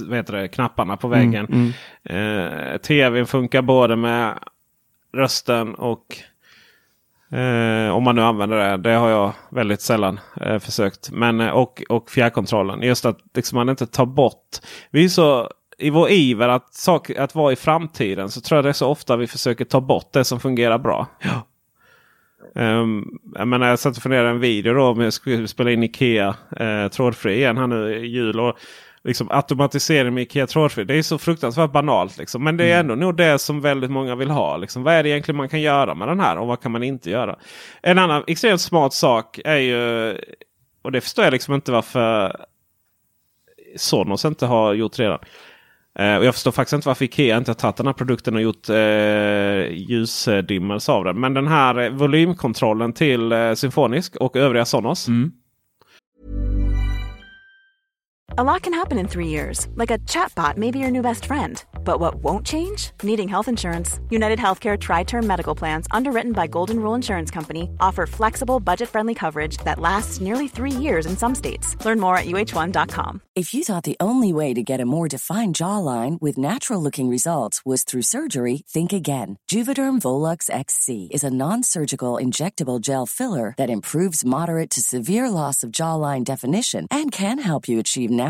vad heter det, knapparna på väggen. Eh, TVn funkar både med rösten och Eh, om man nu använder det. Det har jag väldigt sällan eh, försökt. Men, eh, och, och fjärrkontrollen. Just att liksom, man inte tar bort. Vi är så, I vår iver att, sak, att vara i framtiden så tror jag det är så ofta vi försöker ta bort det som fungerar bra. Um, jag, menar, jag satt och funderade en video då om jag skulle spela in Ikea eh, trådfri igen här nu i jul. Och liksom automatisering med Ikea trådfri. Det är så fruktansvärt banalt. Liksom. Men det är ändå nog det som väldigt många vill ha. Liksom. Vad är det egentligen man kan göra med den här och vad kan man inte göra? En annan extremt smart sak är ju, och det förstår jag liksom inte varför Sonos inte har gjort redan. Eh, och jag förstår faktiskt inte varför Ikea inte har tagit den här produkten och gjort eh, ljusdimmelse av den. Men den här eh, volymkontrollen till eh, Symfonisk och övriga Sonos. Mm. A lot can happen in three years, like a chatbot may be your new best friend. But what won't change? Needing health insurance. United Healthcare Tri Term Medical Plans, underwritten by Golden Rule Insurance Company, offer flexible, budget friendly coverage that lasts nearly three years in some states. Learn more at uh1.com. If you thought the only way to get a more defined jawline with natural looking results was through surgery, think again. Juvederm Volux XC is a non surgical injectable gel filler that improves moderate to severe loss of jawline definition and can help you achieve natural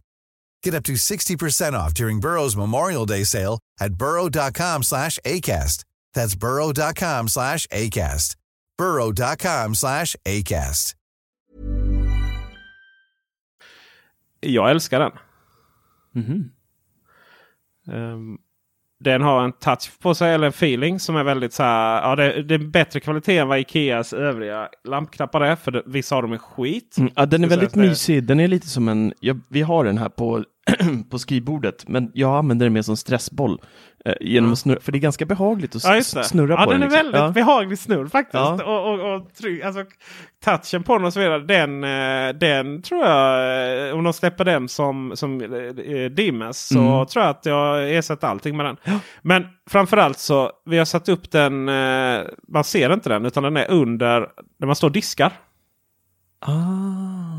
Get up to 60% off during Burrow's Memorial Day sale at burrow.com slash ACAST. That's burrow.com slash ACAST. burrow.com slash ACAST. Jag älskar den. Mhm. Ehm, den har en touch på sig, eller en feeling som är väldigt så här. Ja, det, det är bättre kvalitet än vad Ikeas övriga lampknappar är. För det, vissa av dem är skit. Mm, ja, den är väldigt mysig. Den är lite som en, ja, vi har den här på, på skrivbordet, men jag använder den mer som stressboll. Eh, genom att snurra, för det är ganska behagligt att Ja, snurra ja, på den. den. är liksom. väldigt Ja. behaglig snurr faktiskt. Ja. Och, och, och trygg, alltså, touchen på den och så vidare. Den, eh, den tror jag, eh, om de släpper den som, som eh, Dimes så Mm. tror jag att jag ersätter allting med den. Men framförallt så, vi har satt upp den, eh, man ser inte den utan den är under, när man står och diskar. Ah.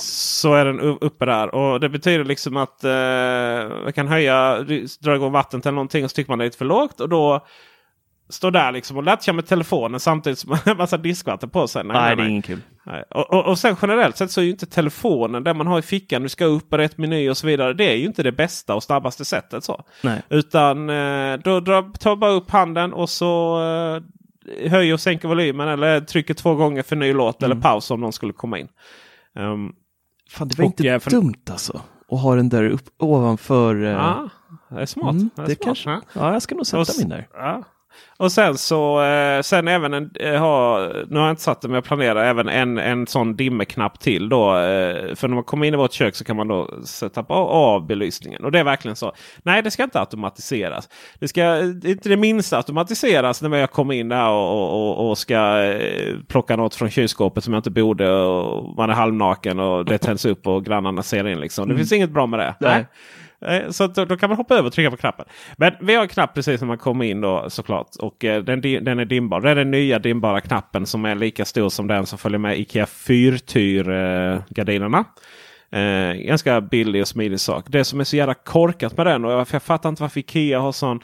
Så är den uppe där. Och det betyder liksom att eh, man kan höja, dra igång vattnet eller någonting och så tycker man det är lite för lågt. Och då står där liksom och latchar med telefonen samtidigt som man har en massa diskvatten på sig. Nej, det är ingen kul. Nej. Och, och, och sen generellt sett så är ju inte telefonen det man har i fickan. Du ska upp i rätt meny och så vidare. Det är ju inte det bästa och snabbaste sättet. så. Nej. Utan eh, då drar, tar bara upp handen och så eh, höjer och sänker volymen. Eller trycker två gånger för ny låt Mm. eller paus om någon skulle komma in. Um, Fan, det var inte eh, för- dumt alltså. Att ha den där upp, ovanför. eh, ja, det är smart. mm, det är smart. kanske, ja. ja, jag ska nog sätta Och min där. Ja. Och sen så eh, sen även en, eh, ha, nu har jag inte satt det men jag planerar även en, en sån dimmeknapp till. Då, eh, för när man kommer in i vårt kök så kan man då sätta på av belysningen. Och det är verkligen så. Nej det ska inte automatiseras. Det ska inte det minsta automatiseras när jag kommer in där och, och, och ska plocka något från kylskåpet som jag inte borde. Och man är halvnaken och det tänds upp och grannarna ser in. Liksom. Det finns inget bra med det. Nej. Eh, Så att då, då kan man hoppa över och trycka på knappen. Men vi har en knapp precis när man kommer in då såklart. Och eh, den, den är dimbar. Det är den nya dimbara knappen som är lika stor som den som följer med Ikea fyrtyr-gardinerna. Eh, ganska billig och smidig sak. Det som är så jävla korkat med den och jag, jag fattar inte varför Ikea har sån.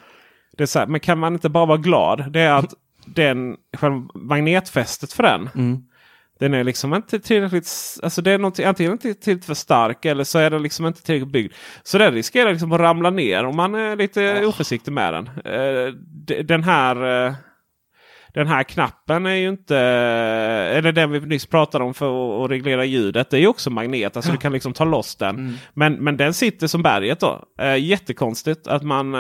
Det är så här, men kan man inte bara vara glad? Det är att den, själva magnetfästet för den. Den är liksom inte tillräckligt... Alltså det är antingen inte tillräckligt för stark eller så är den liksom inte tillräckligt byggd. Så den riskerar liksom att ramla ner om man är lite oförsiktig med den. Eh, Den här... eh, Den här knappen är ju inte... Eller den vi nyss pratade om för att- reglera ljudet. Det är ju också magnet. Alltså du kan liksom ta loss den. Men, men den sitter som berget då. Eh, jättekonstigt att man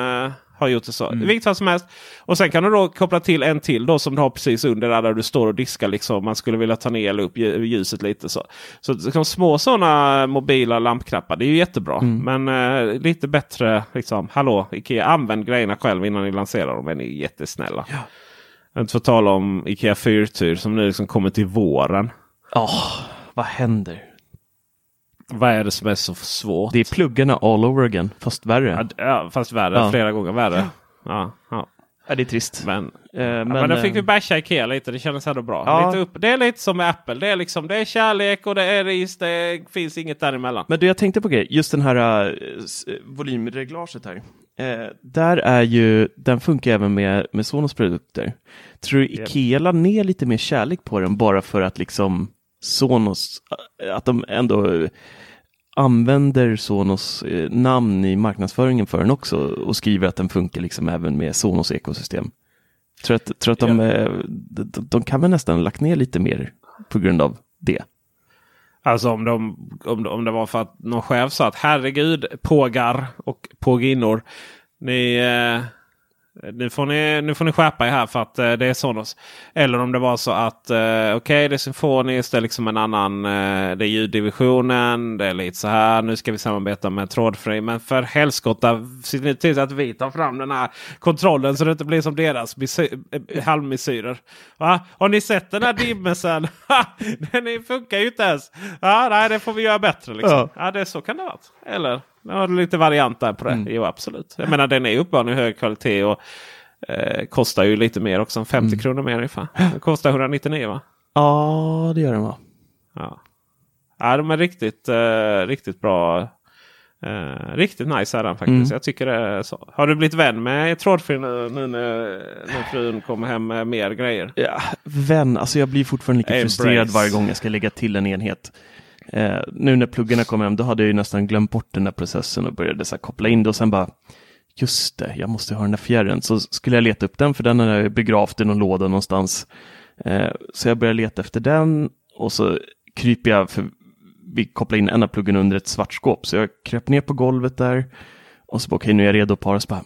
har gjort det så. I vilket fall som helst. Och sen kan du då koppla till en till då som du har precis under där, där du står och diskar. Liksom. Man skulle vilja ta ner eller upp lju- ljuset lite. Så, så liksom, små sådana mobila lampknappar. Det är ju jättebra. Men eh, lite bättre. Liksom, hallå Ikea, använd grejerna själv innan ni lanserar dem. Är ni jättesnälla. Inte för att tala om Ikea fyrtyr som nu liksom kommer till våren. Åh, vad händer? Vad är det som är så svårt? Det är pluggarna all over again, fast värre. Ja, fast värre. Ja. Flera gånger värre. Ja, ja. Ja, det är trist. Men, Eh, men, men, då eh, fick vi basha Ikea lite. Det kändes ändå bra. Ja. Lite upp, det är lite som med Apple. Det är, liksom, det är kärlek och det är ris. Det finns inget däremellan. Men du, jag tänkte på grej, just den här uh, volymreglaget här. Eh, där är ju, den funkar även med, med Sonos produkter. Tror du Ikea la ner lite mer kärlek på den bara för att liksom Sonos, eh, att de ändå eh, använder Sonos eh, namn i marknadsföringen för den också och skriver att den funkar liksom även med Sonos ekosystem. Tror att, tror att de, eh, de, de kan väl nästan lagt ner lite mer på grund av det. Alltså om, de, om, om det var för att någon chef sa att herregud pågar och påginnor. Ni, eh, nu, får ni, nu får ni skärpa er här för att eh, det är Sonos. Eller om det var så att eh, okej det är symfoniskt. Det är liksom en annan. Eh, det är ljuddivisionen. Det är lite så här. Nu ska vi samarbeta med trådfri. Men för helskotta se nu till att vi tar fram den här kontrollen så det inte blir som deras eh, halvmesyrer. Va? Har ni sett den här dimmesen? Den funkar ju inte ens. Ja, nej, det får vi göra bättre. Liksom. Ja. Ja. det så kan det vara. Eller du lite variant där på det. Jo, absolut. Jag menar den är uppenbarligen hög kvalitet och eh, kostar ju lite mer också. 50 kronor mer ungefär. Den kostar 199 va? Ja, det gör den va? Ja, ja de är riktigt, eh, riktigt bra. Eh, riktigt nice är den faktiskt. Jag tycker det är så. Har du blivit vän med trådfri nu, nu när frun kommer hem med mer grejer? Ja, vän, alltså jag blir fortfarande lika Embrace. frustrerad varje gång jag ska lägga till en enhet. Eh, nu när pluggarna kom hem, då hade jag ju nästan glömt bort den där processen och började så här koppla in det och sen bara Just det, jag måste ha den där fjärren. Så skulle jag leta upp den för den har jag begravt i någon låda någonstans. Eh, så jag började leta efter den och så kryper jag, för vi kopplar in en av pluggen under ett svart skåp. Så jag kröp ner på golvet där och så bara okej, nu är jag redo att para. Så bara,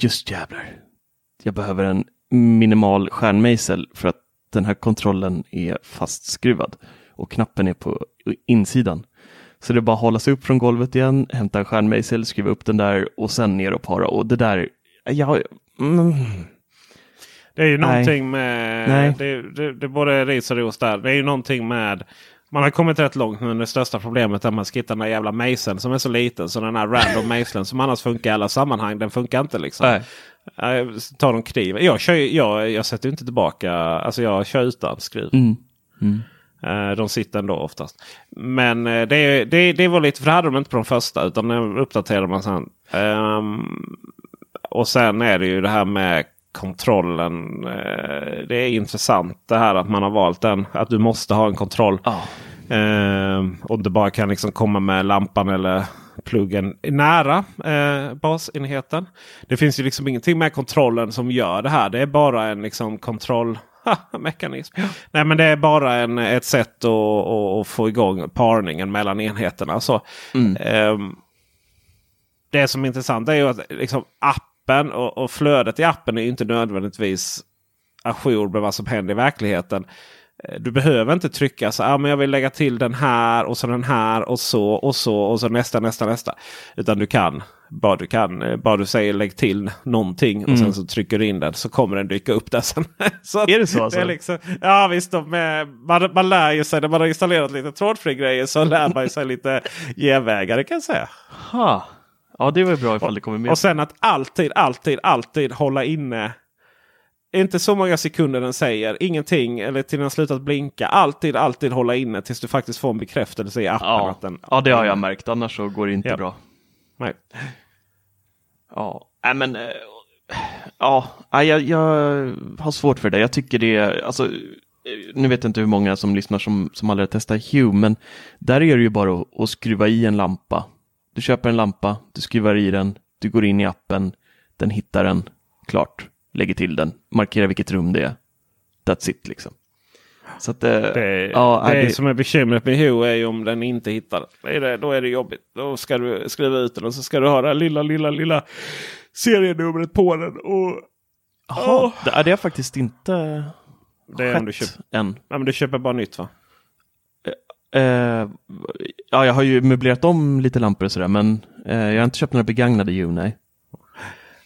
just jävlar, jag behöver en minimal stjärnmejsel för att den här kontrollen är fastskruvad och knappen är på insidan. Så det är bara att hålla sig upp från golvet igen, hämta en stjärnmejsel, skruva upp den där och sen ner och para. Och det där, ja, mm, Det är ju Nej. någonting med... Nej. Det, det, det är både ris och ros där. Det är ju någonting med... Man har kommit rätt långt men det största problemet är att man ska hitta den där jävla mejseln som är så liten. Så den här random mejseln som annars funkar i alla sammanhang. Den funkar inte liksom. Nej. Nej, Ta de kniv. Jag, kör, jag, jag sätter inte tillbaka. Alltså jag kör utan skruv. mm, Eh, De sitter ändå oftast. Men eh, det, det, det var lite, för det hade de inte på de första utan det uppdaterade man sen. Ehm, och sen är det ju det här med kontrollen. Eh, Det är intressant det här att man har valt den. Att du måste ha en kontroll. ja. Ehm, och inte bara kan liksom komma med lampan eller pluggen nära eh, basenheten. Det finns ju liksom ingenting med kontrollen som gör det här. Det är bara en liksom kontroll... Mekanism. Nej men det är bara en, ett sätt att, att, få igång parningen mellan enheterna. Så, ehm, det som är intressant är ju att liksom, appen och, och flödet i appen är inte nödvändigtvis ajour med vad som händer i verkligheten. Eh, du behöver inte trycka så ah, men jag vill lägga till den här och så den här och så och så och så nästa nästa nästa. Utan du kan bara du kan eh, bara du säger lägg till någonting och Mm. sen så trycker du in den så kommer den dyka upp där sen. så Är det så alltså? är liksom, ja visst, de är, man, man lär ju sig när man har installerat lite trådfri grejer så lär man sig lite genvägar kan jag säga. Ha. Ja, det var bra ifall det kommer med. Och sen att alltid, alltid, alltid hålla inne. Inte så många sekunder den säger ingenting eller till den har slutat blinka. Alltid, alltid hålla inne tills du faktiskt får en bekräftelse i appen. ja. Att den, ja, det har jag märkt. Annars så går det inte Ja. bra. Nej. Ja, nej men eh, ja, jag, jag har svårt för det. Jag tycker det är, alltså, eh, nu vet jag inte hur många som lyssnar som, som aldrig har testat Hue, men där är det ju bara att, att skruva i en lampa. Du köper en lampa, du skruvar i den, du går in i appen, den hittar den, klart, lägger till den, markerar vilket rum det är. That's it liksom. Så att, eh, Det, ja, det, nej, det- som är bekymret med Hue är ju om den inte hittar. Det är det, då är det jobbigt. Då ska du skriva ut den och så ska du ha det här lilla, lilla, lilla serienumret på den. Och Jaha, det, det är faktiskt inte det är om du köper, än. ja, men du köper bara nytt va? Eh, ja, jag har ju möblerat om lite lampor och sådär, men eh, jag har inte köpt några begagnade Hue, nej.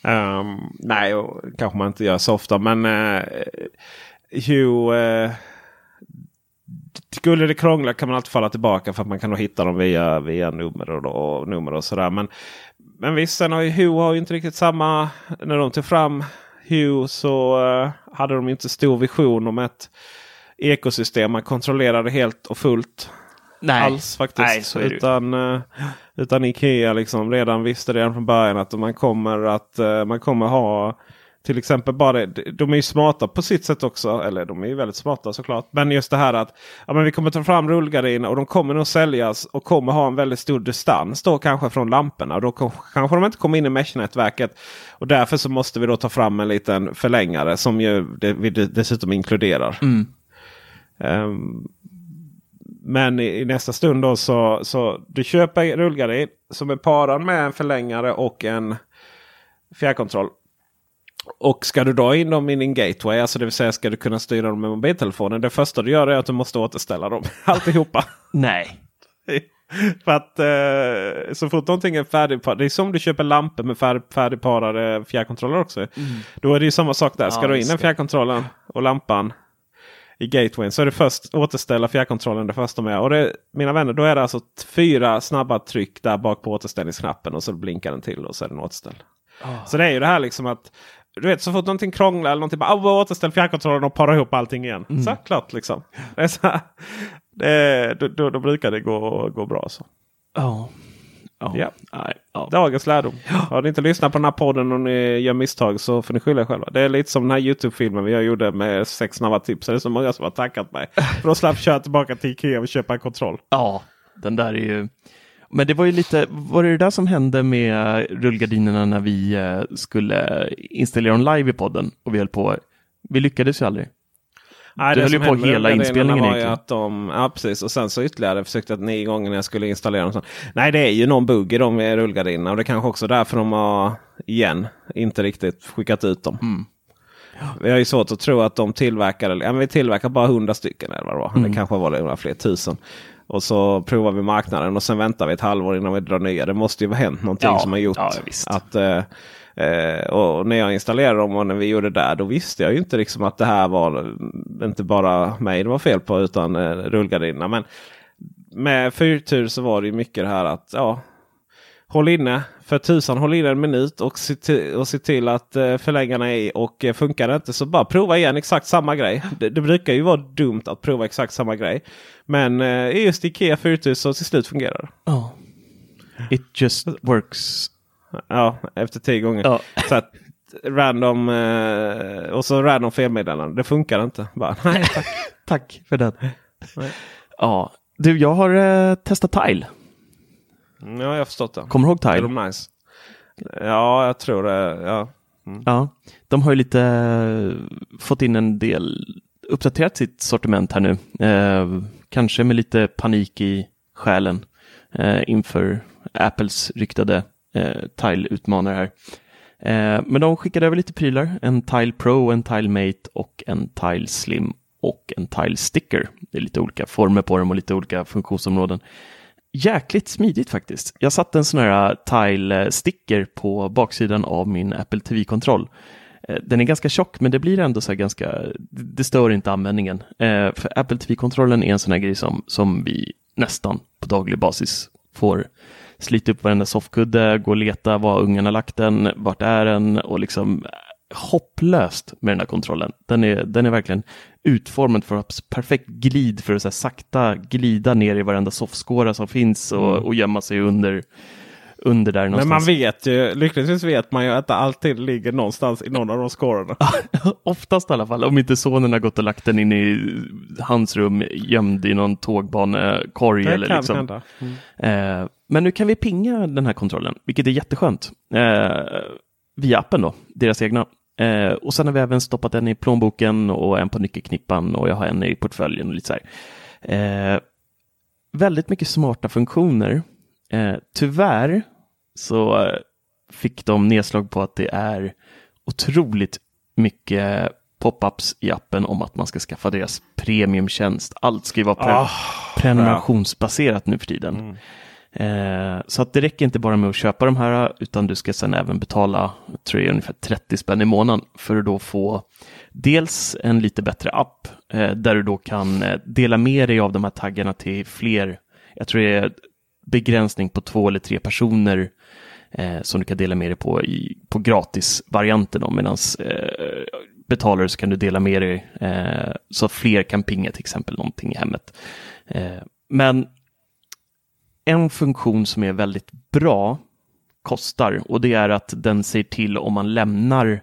Ehm, nej, och kanske man inte gör så ofta. Men uh, Hue... Uh, skulle det krångla kan man alltid falla tillbaka för att man kan nog hitta dem via, via nummer och, och nummer och sådär. Men, men visst, sen har ju har ju inte riktigt samma... När de tog fram Hue så eh, hade de inte stor vision om ett ekosystem man kontrollerade helt och fullt Nej, alls faktiskt. Nej, så är det ju. utan, utan Ikea liksom redan visste redan från början att man kommer att eh, man kommer ha till exempel bara det- de är ju smarta på sitt sätt också. Eller de är ju väldigt smarta såklart. Men just det här att ja, men vi kommer ta fram rullgardiner och de kommer nog säljas och kommer ha en väldigt stor distans då kanske från lamporna. Och då kanske de inte kommer in i mesh-nätverket. Och därför så måste vi då ta fram en liten förlängare som ju det, vi dessutom inkluderar. Mm. Ehm, men i, i nästa stund då så, så du köper rullgardin som är parad med en förlängare och en fjärrkontroll. Och ska du dra in dem i din gateway, alltså det vill säga ska du kunna styra dem med mobiltelefonen. Det första du gör är att du måste återställa dem. Alltihopa. Nej. För att eh, så fort någonting är färdigparat. Det är som du köper lampor med färd, färdigparade fjärrkontroller också. Då är det ju samma sak där. Ska Ja, du in just en det. fjärrkontrollen och lampan i gatewayn så är det först återställa fjärrkontrollen det första med. Och det, mina vänner, då är det alltså fyra snabba tryck där bak på återställningsknappen och så blinkar den till och så är den återställd. Så det är ju det här liksom att du vet så fort någonting krånglar eller någonting bara återställ fjärrkontrollen och para ihop allting igen. Så klart liksom. Det är så här, det, då, då, då brukar det gå, gå bra. så. Ja. Ja. Ja. Nej. Ja. Dagens lärdom. Har ni inte lyssnat på den här podden och ni gör misstag så får ni skylla er själva. Det är lite som den här Youtube-filmen vi gjorde med sex snabba tips. Det är så många som har tackat mig. För att slapp köra tillbaka till Ikea och köpa en kontroll. ja, den där är ju... Men det var ju lite, var det det där som hände med rullgardinerna när vi eh, skulle installera dem live i podden och vi höll på, vi lyckades ju aldrig. Nej, det höll ju på hände hela inspelningen var. Att de, ja, precis. Och sen så ytterligare försökte jag nio gånger när jag skulle installera dem. Så, nej, det är ju någon bugg i de rullgardinerna. Och det är kanske också därför de har, igen, inte riktigt skickat ut dem. Mm. Vi har ju svårt att tro att de tillverkar, ja, men vi tillverkar bara hundra stycken. Eller vad det, var. Mm. det kanske var det några fler tusen. Och så provar vi marknaden och sen väntar vi ett halvår innan vi drar nya. Det måste ju ha hänt någonting Ja, som har gjort ja, att eh, Eh, och när jag installerade dem och när vi gjorde det där då visste jag ju inte liksom att det här var inte bara mig det var fel på utan eh, rullgardinerna. Men med fyrtur så var det ju mycket det här att ja, håll inne för tusan håll inne en minut och se till, och se till att eh, förlängarna är i. Och eh, funkar det inte så bara prova igen exakt samma grej. Det, det brukar ju vara dumt att prova exakt samma grej. Men eh, just Ikea fyrtur så till slut fungerar det. Oh. It just works. Ja, efter tio gånger. Ja. Så att random eh, och så random felmeddelande. Det funkar inte. Bara, nej, tack. Tack för den. Nej. Ja, du, jag har eh, testat Tile. Mm, Ja, jag har förstått det. Kommer du ihåg Är Tile? de nice? Ja, jag tror det. Ja. Ja, de har ju lite eh, fått in en del, uppdaterat sitt sortiment här nu. Eh, kanske med lite panik i själen eh, inför Apples ryktade Eh, tile-utmanare här. Eh, men de skickade över lite prylar. En Tile Pro, en Tile Mate och en Tile Slim och en Tile Sticker. Det är lite olika former på dem och lite olika funktionsområden. Jäkligt smidigt faktiskt. Jag satte en sån här eh, Tile eh, Sticker på baksidan av min Apple TV-kontroll. Den är ganska tjock men det blir ändå så här ganska, det stör inte användningen. För Apple TV-kontrollen är en sån här grej som, som vi nästan på daglig basis får slita upp varenda soffkudde, gå och leta var ungen har lagt den, vart är den och liksom hopplöst med den här kontrollen. Den är, den är verkligen utformad för att perfekt glid för att så sakta glida ner i varenda soffskåra som finns och, mm. och gömma sig under under där någonstans. Men man vet ju, lyckligtvis vet man ju att det alltid ligger någonstans i någon av de skårorna. Oftast i alla fall, om inte sonen har gått och lagt den in i hans rum gömd i någon tågbanekorg. Det eller kan liksom. hända. Mm. Eh, men nu kan vi pinga den här kontrollen, vilket är jätteskönt. Eh, via appen då, deras egna. Eh, och sen har vi även stoppat en i plånboken och en på nyckelknippan och jag har en i portföljen och lite så här. Eh, väldigt mycket smarta funktioner Eh, tyvärr så fick de nedslag på att det är otroligt mycket pop-ups i appen om att man ska skaffa deras premiumtjänst. Allt ska ju vara pre oh, prenumerationsbaserat nu för tiden. Mm. Eh, så att det räcker inte bara med att köpa de här utan du ska sedan även betala tror jag, ungefär 30 spänn i månaden för att då få dels en lite bättre app eh, där du då kan eh, dela med dig av de här taggarna till fler jag tror det är begränsning på två eller tre personer eh, som du kan dela med dig på i, på gratisvarianten. Medan eh, betalar så kan du dela med dig eh, så att fler kan pinga till exempel någonting i hemmet. Eh, men en funktion som är väldigt bra kostar och det är att den säger till om man lämnar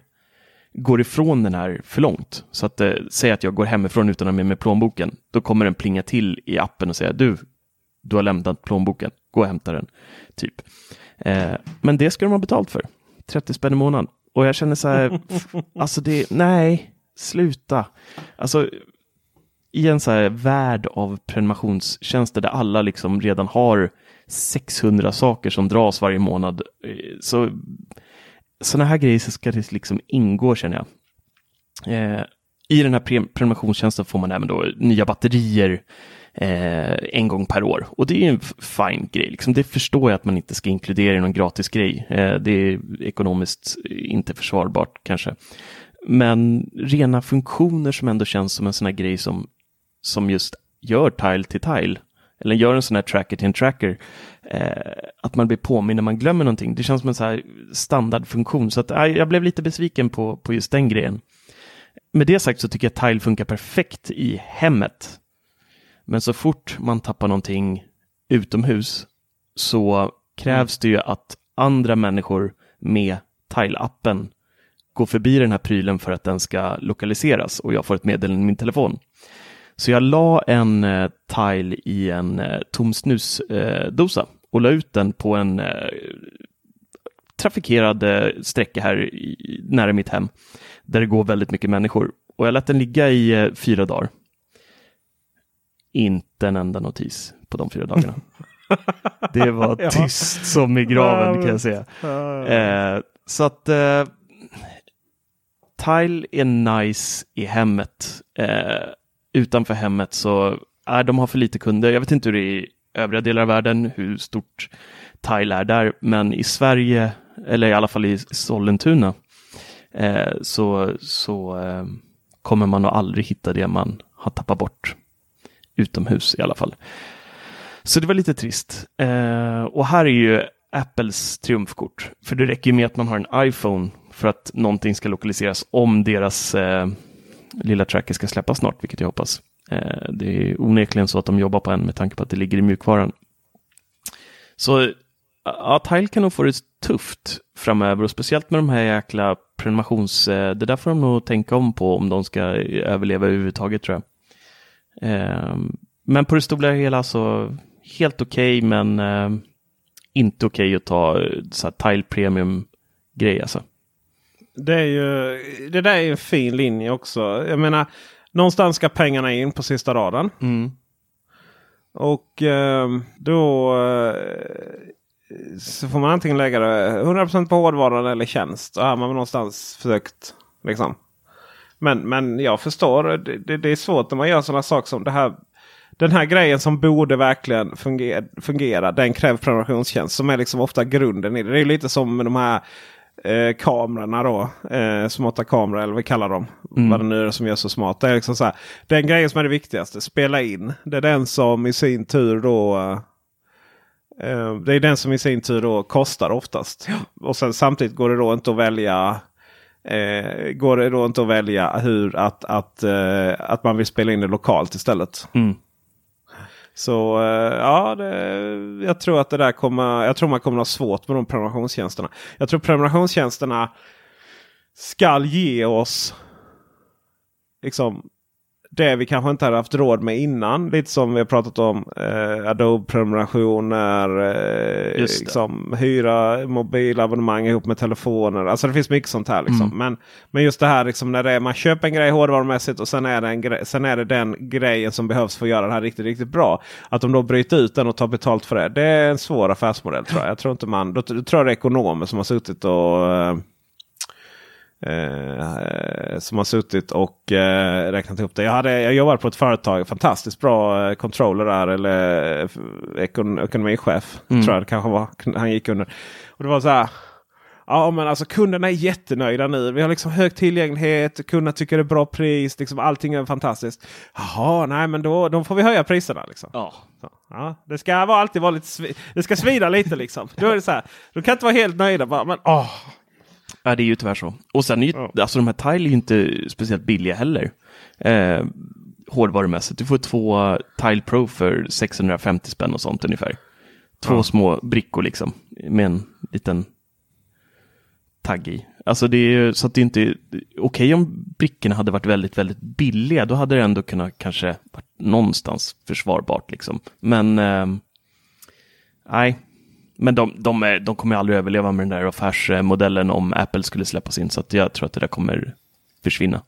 går ifrån den här för långt. Så att eh, säg att jag går hemifrån utan att ha med mig plånboken. Då kommer den plinga till i appen och säga du, du har lämnat plånboken, gå och hämta den. Typ. Eh, men det ska de ha betalt för, 30 spänn i månaden. Och jag känner så här, alltså det, nej, sluta. Alltså, i en så här värld av prenumerationstjänster där alla liksom redan har 600 saker som dras varje månad. Eh, så sådana här grejer ska det liksom ingå känner jag. Eh, I den här prenumerationstjänsten får man även då nya batterier, eh, en gång per år. Och det är en fin grej. Liksom. Det förstår jag att man inte ska inkludera i någon gratis grej. Eh, det är ekonomiskt eh, inte försvarbart kanske. Men rena funktioner som ändå känns som en sån här grej som, som just gör tile till tile. Eller gör en sån här tracker till en tracker. Eh, att man blir påminn när man glömmer någonting. Det känns som en så här standardfunktion. Så att, eh, jag blev lite besviken på, på just den grejen. Med det sagt så tycker jag att Tile funkar perfekt i hemmet. Men så fort man tappar någonting utomhus så krävs det ju att andra människor med Tile-appen går förbi den här prylen för att den ska lokaliseras och jag får ett meddelande i min telefon. Så jag la en eh, Tile i en eh, tom snusdosa eh, och la ut den på en eh, trafikerad eh, sträcka här i, nära mitt hem där det går väldigt mycket människor. Och jag lät den ligga i fyra dagar inte en enda notis på de fyra dagarna. det var ja. tyst som i graven kan jag säga. Eh, så att eh, Tile är nice i hemmet. Eh, utanför hemmet så är de har för lite kunder. Jag vet inte hur det är i övriga delar av världen, hur stort Tile är där, men i Sverige, eller i alla fall i Sollentuna, eh, så, så eh, kommer man nog aldrig hitta det man har tappat bort utomhus i alla fall. Så det var lite trist. Eh, och här är ju Apples triumfkort. För det räcker ju med att man har en iPhone för att någonting ska lokaliseras om deras eh, lilla tracket ska släppas snart, vilket jag hoppas. Eh, det är onekligen så att de jobbar på en med tanke på att det ligger i mjukvaran. Så ja, Tile kan nog få det tufft framöver och speciellt med de här jäkla prenumerations... Eh, det där får de nog tänka om på om de ska överleva överhuvudtaget tror jag. Ehm, men på det stora hela så helt okej, okay, men eh, inte okej okay att ta så här, Tile Premium grej alltså. Det, är ju, det där är ju en fin linje också. Jag menar, någonstans ska pengarna in på sista raden. Mm. Och eh, då... så får man antingen lägga det 100% på hårdvaran eller tjänst. Och här har man någonstans försökt liksom. Men, men jag förstår. Det, det, det är svårt när man gör sådana saker som det här. Den här grejen som borde verkligen fungera, fungera den kräver prenumerationstjänst. Som är liksom ofta grunden i det. Det är lite som med de här eh, kamerorna då. Eh, smarta kameror eller vad vi kallar dem. Mm. Vad det nu är som gör så smart. Det är liksom så här, den grejen som är det viktigaste. Spela in. Det är den som i sin tur då. Eh, eh, det är den som i sin tur då kostar oftast. Och sen samtidigt går det då inte att välja. Eh, går det då inte att välja hur att, att, eh, att man vill spela in det lokalt istället. Mm. Så eh, ja, det, jag tror att det där kommer. Jag tror man kommer att ha svårt med de prenumerationstjänsterna. Jag tror prenumerationstjänsterna skall ge oss liksom det vi kanske inte hade haft råd med innan. Lite som vi har pratat om eh, Adobe-prenumerationer. Eh, liksom, hyra mobilabonnemang ihop med telefoner. Alltså det finns mycket sånt här. Liksom. Mm. Men, men just det här liksom, när det är, man köper en grej hårdvarumässigt och sen är, det en gre- sen är det den grejen som behövs för att göra det här riktigt, riktigt bra. Att de då bryter ut den och tar betalt för det. Det är en svår affärsmodell tror jag. Jag tror inte man, då, då tror jag det är ekonomer som har suttit och eh, Eh, som har suttit och eh, räknat ihop det. Jag, hade, jag jobbade på ett företag, fantastiskt bra eh, controller där. Eller eh, ekon, ekonomichef. Mm. Tror jag det kanske var. Han gick under. Och det var så här. Ja men alltså kunderna är jättenöjda nu. Vi har liksom hög tillgänglighet. Kunderna tycker det är bra pris. Liksom, allting är fantastiskt. Jaha, nej men då, då får vi höja priserna. Liksom. Ja. Så, ja, det ska vara alltid vara lite Det ska svida lite liksom. Då är det så här. De kan inte vara helt nöjda bara. Men åh. Ja, det är ju tyvärr så. Och sen är ju, Ja. alltså de här Tile är ju inte speciellt billiga heller. Eh, hårdvarumässigt. Du får två Tile Pro för 650 spänn och sånt ungefär. Två Ja. små brickor liksom. Med en liten tagg i. Alltså det är ju så att det inte, okej om brickorna hade varit väldigt, väldigt billiga, då hade det ändå kunnat kanske varit någonstans försvarbart liksom. Men ehm, nej, men de, de, de kommer aldrig överleva med den där affärsmodellen om Apple skulle släppas in, så jag tror att det där kommer försvinna.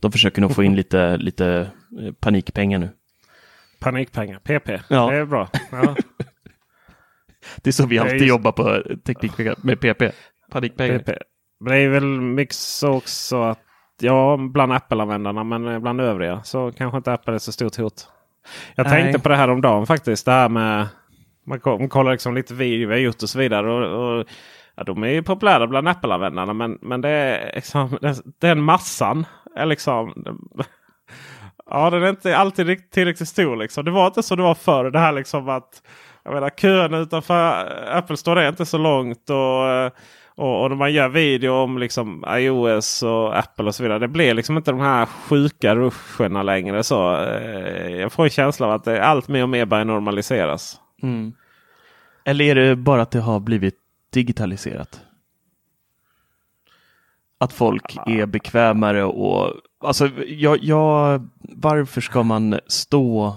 De försöker nog få in lite, lite eh, panikpengar nu. Panikpengar, PP. Ja. Det är bra. Ja. Det är så vi alltid just- jobbar på Teknikpengar med PP. Panikpengar. PP. Men det är väl mycket så också att ja, bland Apple-användarna men bland övriga så kanske inte Apple är så stort hot. Jag Nej. tänkte på det här om dagen faktiskt. Det här med man man kollar liksom lite video vi har gjort och så vidare. Och, och, ja, de är ju populära bland Apple-användarna men, men det är liksom, den, den massan är liksom Ja, den är inte alltid tillräckligt stor. Liksom. Det var inte så det var förr. Det här liksom att jag menar, kön utanför Apple Store är inte så långt. Och, och, och när man gör video om liksom iOS och Apple och så vidare. Det blir liksom inte de här sjuka ruscherna längre. Så, eh, jag får en känsla av att det allt mer och mer börjar normaliseras. Mm. Eller är det bara att det har blivit digitaliserat? Att folk är bekvämare och alltså jag, jag, varför ska man stå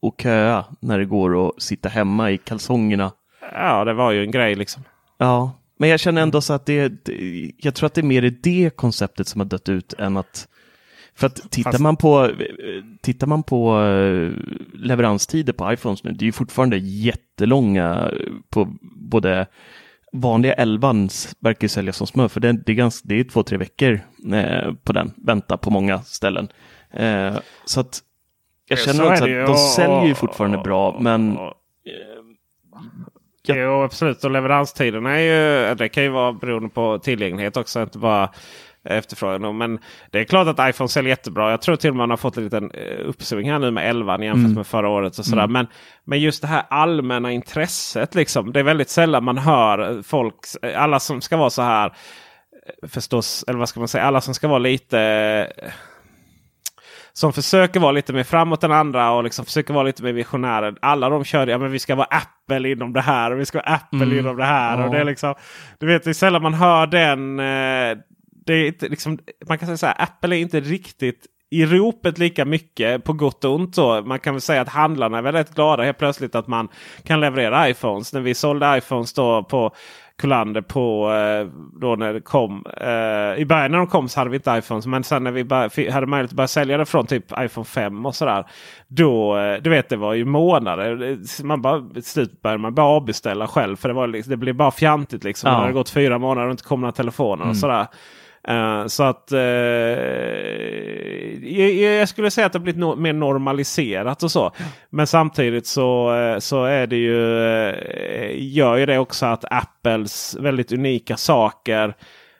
och köa när det går att sitta hemma i kalsongerna? Ja, det var ju en grej liksom. Ja, men jag känner ändå så att det, det jag tror att det är mer det konceptet som har dött ut än att för att tittar Fast- man på, tittar man på eh, leveranstider på iPhones nu, det är ju fortfarande jättelånga eh, på både vanliga 11 verkar ju sälja som smör, för det, det är, ganska, det är två, tre veckor eh, på den, vänta på många ställen. Eh, så att jag Ja, känner också att de Och- säljer ju fortfarande bra, men och- Ja. Jo absolut och leveranstiderna är ju, det kan ju vara beroende på tillgänglighet också. Inte bara efterfrågan. Men det är klart att iPhone säljer jättebra. Jag tror till och med man har fått en liten eh, uppsving här nu med 11 jämfört Mm. med förra året. och sådär. Men, men just det här allmänna intresset. Liksom, det är väldigt sällan man hör folk, alla som ska vara så här eh, förstås, eller vad ska man säga, alla som ska vara lite eh, som försöker vara lite mer framåt än andra och liksom försöker vara lite mer visionärer. Alla de kör ja men vi ska vara Apple inom det här och vi ska vara Apple Mm. inom det här. Ja. Och det är liksom, du vet, det är sällan man hör den. Det är inte, liksom, man kan säga så här, Apple är inte riktigt i ropet lika mycket på gott och ont. Så man kan väl säga att handlarna är väldigt glada helt plötsligt att man kan leverera iPhones. När vi sålde iPhones då på Kullander på eh, då när det kom. Eh, I början när de kom så hade vi inte iPhones. Men sen när vi bör, hade möjlighet att börja sälja det från typ iPhone 5 och sådär. Då, eh, du vet det var ju månader. Man bara, slut började man bara avbeställa själv. För det, var, liksom, det blev bara fjantigt liksom. Ja. Det hade gått fyra månader och inte kom några telefoner och Mm. sådär. Eh, så att eh, jag, jag skulle säga att det blivit no mer normaliserat och så. Men samtidigt så, eh, så är det ju, gör ju det också att Apples väldigt unika saker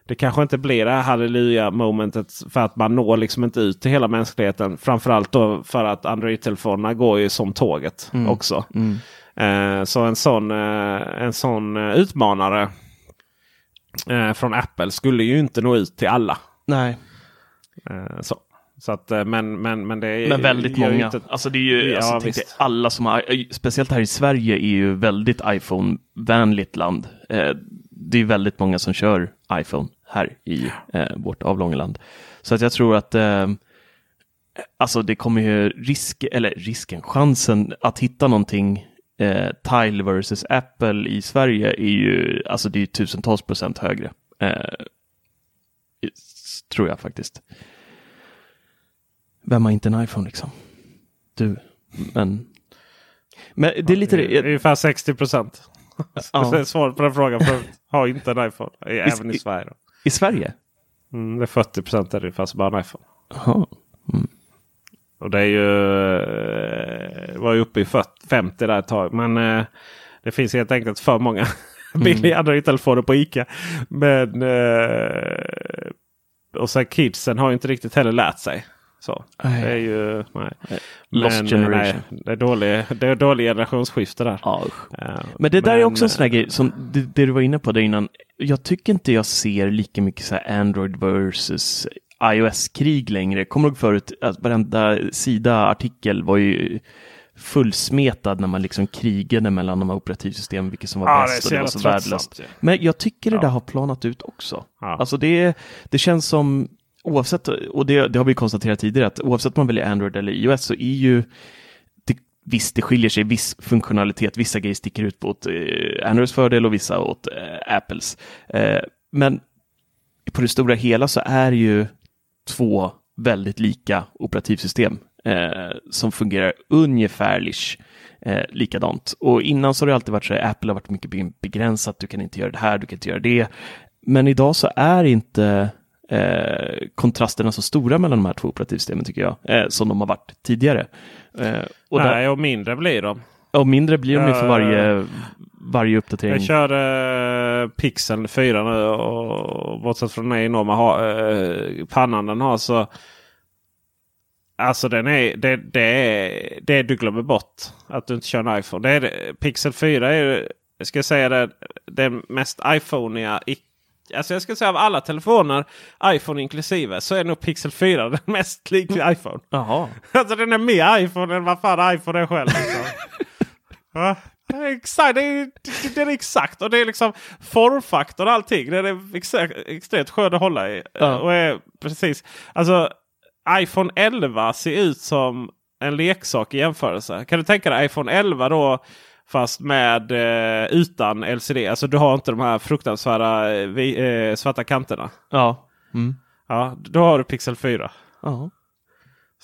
det kanske inte blir det här halleluja-momentet för att man når liksom inte ut till hela mänskligheten. Framförallt då för att Android-telefonerna går ju som tåget Mm. också. Mm. Så en sån, en sån utmanare eh, från Apple skulle ju inte nå ut till alla. Nej, Eh, så. Så att, eh, men, men, men det är men väldigt många. Inte, Alltså det är ju, Ja, alltså, tänk dig, visst. alla som har, speciellt här i Sverige är ju väldigt iPhone-vänligt land. Eh, det är väldigt många som kör iPhone här i eh, vårt avlånga land. Så att jag tror att eh, alltså det kommer ju risk, eller risken, chansen att hitta någonting eh, Tile versus Apple i Sverige är ju, alltså det är tusentals procent högre. Eh, tror jag faktiskt. Vem har inte en iPhone liksom? Du. Men, men det är lite det. Ungefär 60 procent. Ja. Svaret på den frågan. För har inte en iPhone. Även i i- Sverige. Då. I Sverige? Mm, det är 40 procent är det fast bara en iPhone. Jaha. Och det är ju eh, var ju uppe i 40, 50 där ett tag. Men eh, det finns helt enkelt för många billiga Android-telefoner på Ica. Men eh, och sen kidsen har ju inte riktigt heller lärt sig. Så. Nej. Det är ju nej. Lost Men, generation. Nej, det är dålig, det är dålig generationsskifte där. Ja, Men det där är också en sån här grej, som det, det du var inne på där innan. Jag tycker inte jag ser lika mycket så här Android versus iOS-krig längre. Kommer du ihåg förut att varenda sida, artikel var ju fullsmetad när man liksom krigade mellan de här operativsystemen, vilket som var Ja, bäst och det var så värdelöst. ju. Men jag tycker det Ja. där har planat ut också. Ja. Alltså det, det känns som, oavsett, och det, det har vi konstaterat tidigare, att oavsett om man väljer Android eller iOS så är ju det, visst, det skiljer sig viss funktionalitet, vissa grejer sticker ut åt eh, Androids fördel och vissa åt eh, Apples. Eh, men på det stora hela så är ju två väldigt lika operativsystem eh, som fungerar ungefärligt eh, likadant. Och innan så har det alltid varit så att Apple har varit mycket be- begränsat, du kan inte göra det här, du kan inte göra det. Men idag så är inte eh, kontrasterna så stora mellan de här två operativsystemen tycker jag, eh, som de har varit tidigare. Eh, och, där, nej, och mindre blir de. och mindre blir de ju för varje, varje uppdatering. Jag kör eh, Pixel 4 nu och bortsett från den enorma ha, eh, pannan den har så Alltså den är, det, det är det du glömmer bort. Att du inte kör en iPhone. Det är, Pixel 4 är jag ska säga det, den mest iPhoneiga. Alltså jag ska säga av alla telefoner, iPhone inklusive, så är nog Pixel 4 den mest lik vid iPhone. Jaha. Alltså den är mer iPhone än vad fan iPhone är själv. Liksom. Det exakt, det är, det är exakt och det är liksom formfaktorn och allting. Den är exakt, extremt skön att hålla i. Ja. Och är precis, alltså iPhone 11 ser ut som en leksak i jämförelse. Kan du tänka dig iPhone 11 då fast med eh, utan LCD. Alltså du har inte de här fruktansvärda eh, eh, svarta kanterna. Ja. Mm. Ja, då har du Pixel 4. Ja.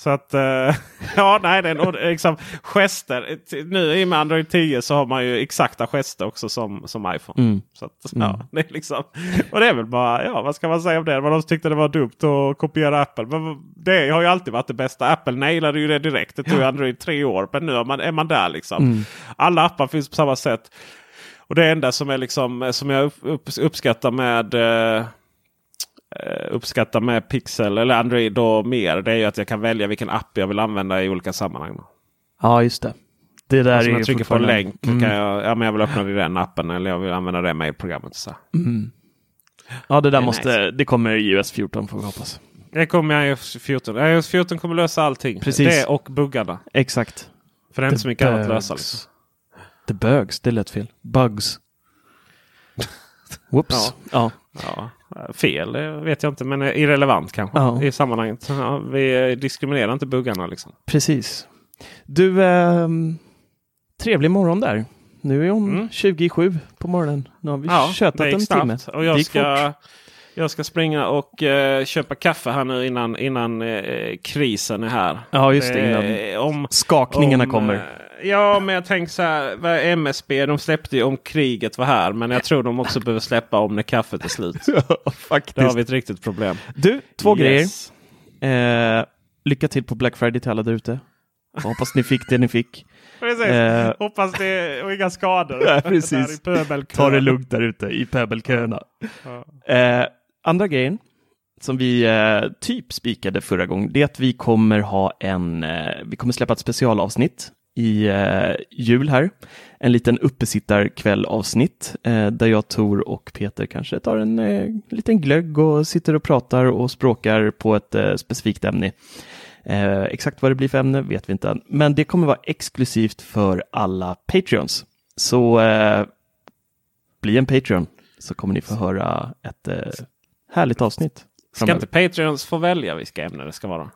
Så att eh, ja, nej, det är liksom gester. Nu i och med Android 10 så har man ju exakta gester också som, som iPhone. Mm. Så att, ja, det är liksom, och det är väl bara, ja vad ska man säga om det? Vad de tyckte det var dumt att kopiera Apple. Men det har ju alltid varit det bästa. Apple nailade ju det direkt. Det tog ju Android tre år. Men nu är man, är man där liksom. Mm. Alla appar finns på samma sätt. Och det enda som, är liksom, som jag upp, upp, uppskattar med eh, uppskattar med Pixel eller Android då mer. Det är ju att jag kan välja vilken app jag vill använda i olika sammanhang. Ja, just det. Det där Alltså är när jag trycker på en länk Mm. kan jag, ja, men jag vill öppna det i den appen eller jag vill använda det mejlprogrammet. Så. Mm. Ja, det där Det måste, nice. det kommer i iOS 14 får vi hoppas. Det kommer iOS 14. iOS 14 kommer lösa allting. Precis. Det och buggarna. Exakt. För det är inte så mycket annat att lösa. Liksom. The bugs, det lät fel. Bugs. Whoops. Ja. Ja, fel det vet jag inte men irrelevant kanske Ja. i sammanhanget. Ja, vi diskriminerar inte buggarna liksom. precis. Du, ehm, trevlig morgon där. Nu är hon Mm. 27 på morgonen. Nu har vi Ja, tjötat det en timme. Och Det jag ska, fort. jag ska springa och eh, köpa kaffe här nu innan, innan eh, krisen är här. Ja, just det. Eh, Innan om, skakningarna om, kommer. Ja, men jag tänker så här. MSB de släppte ju om kriget var här. Men jag tror de också behöver släppa om när kaffet är slut. Då Faktiskt. har vi ett riktigt problem. Du, två Yes. grejer. Eh, lycka till på Black Friday till alla där ute. Hoppas ni fick det ni fick. Precis. Eh, Hoppas det och inga skador. Ja, precis. Ta det lugnt där ute i pöbelköerna. Ja. Eh, andra grejen som vi eh, typ spikade förra gången, det är att vi kommer ha en, eh, vi kommer släppa ett specialavsnitt i eh, jul här. En liten uppesittarkväll avsnitt eh, där jag, Tor och Peter kanske tar en eh, liten glögg och sitter och pratar och språkar på ett eh, specifikt ämne. Eh, exakt vad det blir för ämne vet vi inte än, men det kommer vara exklusivt för alla Patreons. Så eh, bli en Patreon så kommer ni få höra ett eh, härligt avsnitt. Ska framöver. inte Patreons få välja vilka ämnen det ska vara?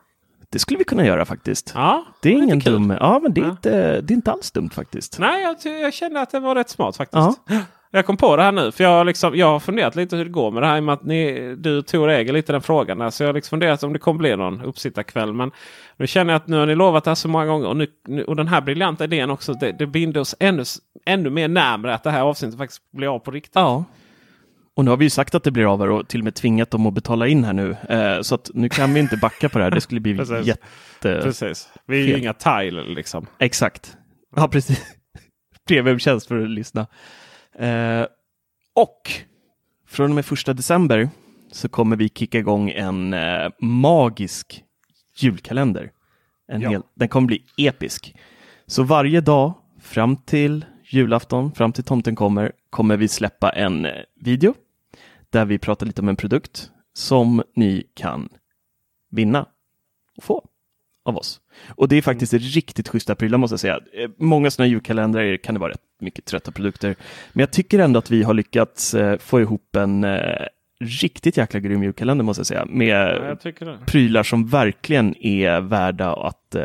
Det skulle vi kunna göra faktiskt. Ja, det är ingen kul. dum, ja men det är, Ja. inte, det är inte alls dumt faktiskt. Nej, jag, jag kände att det var rätt smart faktiskt. Jag kom på det här nu. För jag, har liksom, jag har funderat lite hur det går med det här. I och med att ni, du Tor äger lite den frågan. Där, så jag har liksom funderat om det kommer bli någon uppsittarkväll. Men nu känner jag att nu har ni lovat det här så många gånger. Och, nu, och den här briljanta idén också. Det, det binder oss ännu, ännu mer närmare att det här avsnittet faktiskt blir av på riktigt. Ja. Och nu har vi ju sagt att det blir av här och till och med tvingat dem att betala in här nu. Eh, så att nu kan vi inte backa på det här. Det skulle bli Precis. jätte... Precis. Vi är ju inga tile liksom. Exakt. Ja, precis. Premiumtjänst för att lyssna. Eh, och från och med första december så kommer vi kicka igång en eh, magisk julkalender. En Ja. hel, den kommer bli episk. Så varje dag fram till julafton, fram till tomten kommer, kommer vi släppa en eh, video där vi pratar lite om en produkt som ni kan vinna och få av oss. Och det är faktiskt riktigt schyssta prylar måste jag säga. Eh, Många sådana julkalendrar kan det vara rätt mycket trötta produkter. Men jag tycker ändå att vi har lyckats eh, få ihop en eh, riktigt jäkla grym julkalender måste jag säga. Med Ja, prylar som verkligen är värda att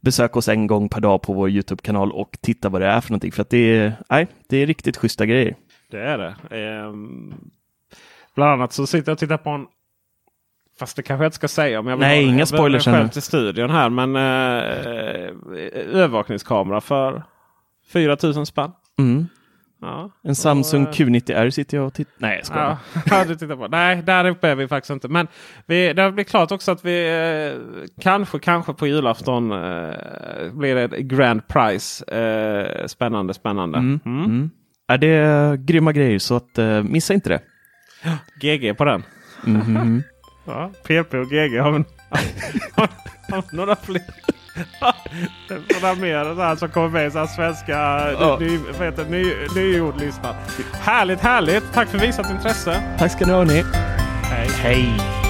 besöka oss en gång per dag på vår YouTube-kanal och titta vad det är för någonting. För att det är, nej, det är riktigt schyssta grejer. Det är det. Ehm, bland annat så sitter jag och tittar på en Fast det kanske jag inte ska säga. Om jag vill Nej, ha- inga spoilers ännu. till studion här. Men eh, övervakningskamera för 4000 spänn. Mm. Ja. En Samsung Och, eh, Q90R sitter jag och tittar Nej, jag skojar. Ja, du tittar på. Nej, där uppe är vi faktiskt inte. Men vi, det blir klart också att vi eh, kanske, kanske på julafton eh, blir det grand prize. Eh, spännande, spännande. Mm. Mm. Mm. Är det grymma grejer så att eh, missa inte det. GG på den. Mhm. Ja, PP och GG har vi har, har vi några fler. Några mer så här som kommer med i så svenska Ja. ny, vad heter, det? ny, nyordlistan. Härligt, härligt! Tack för visat intresse. Tack ska ni ha ni. Hej. Hej!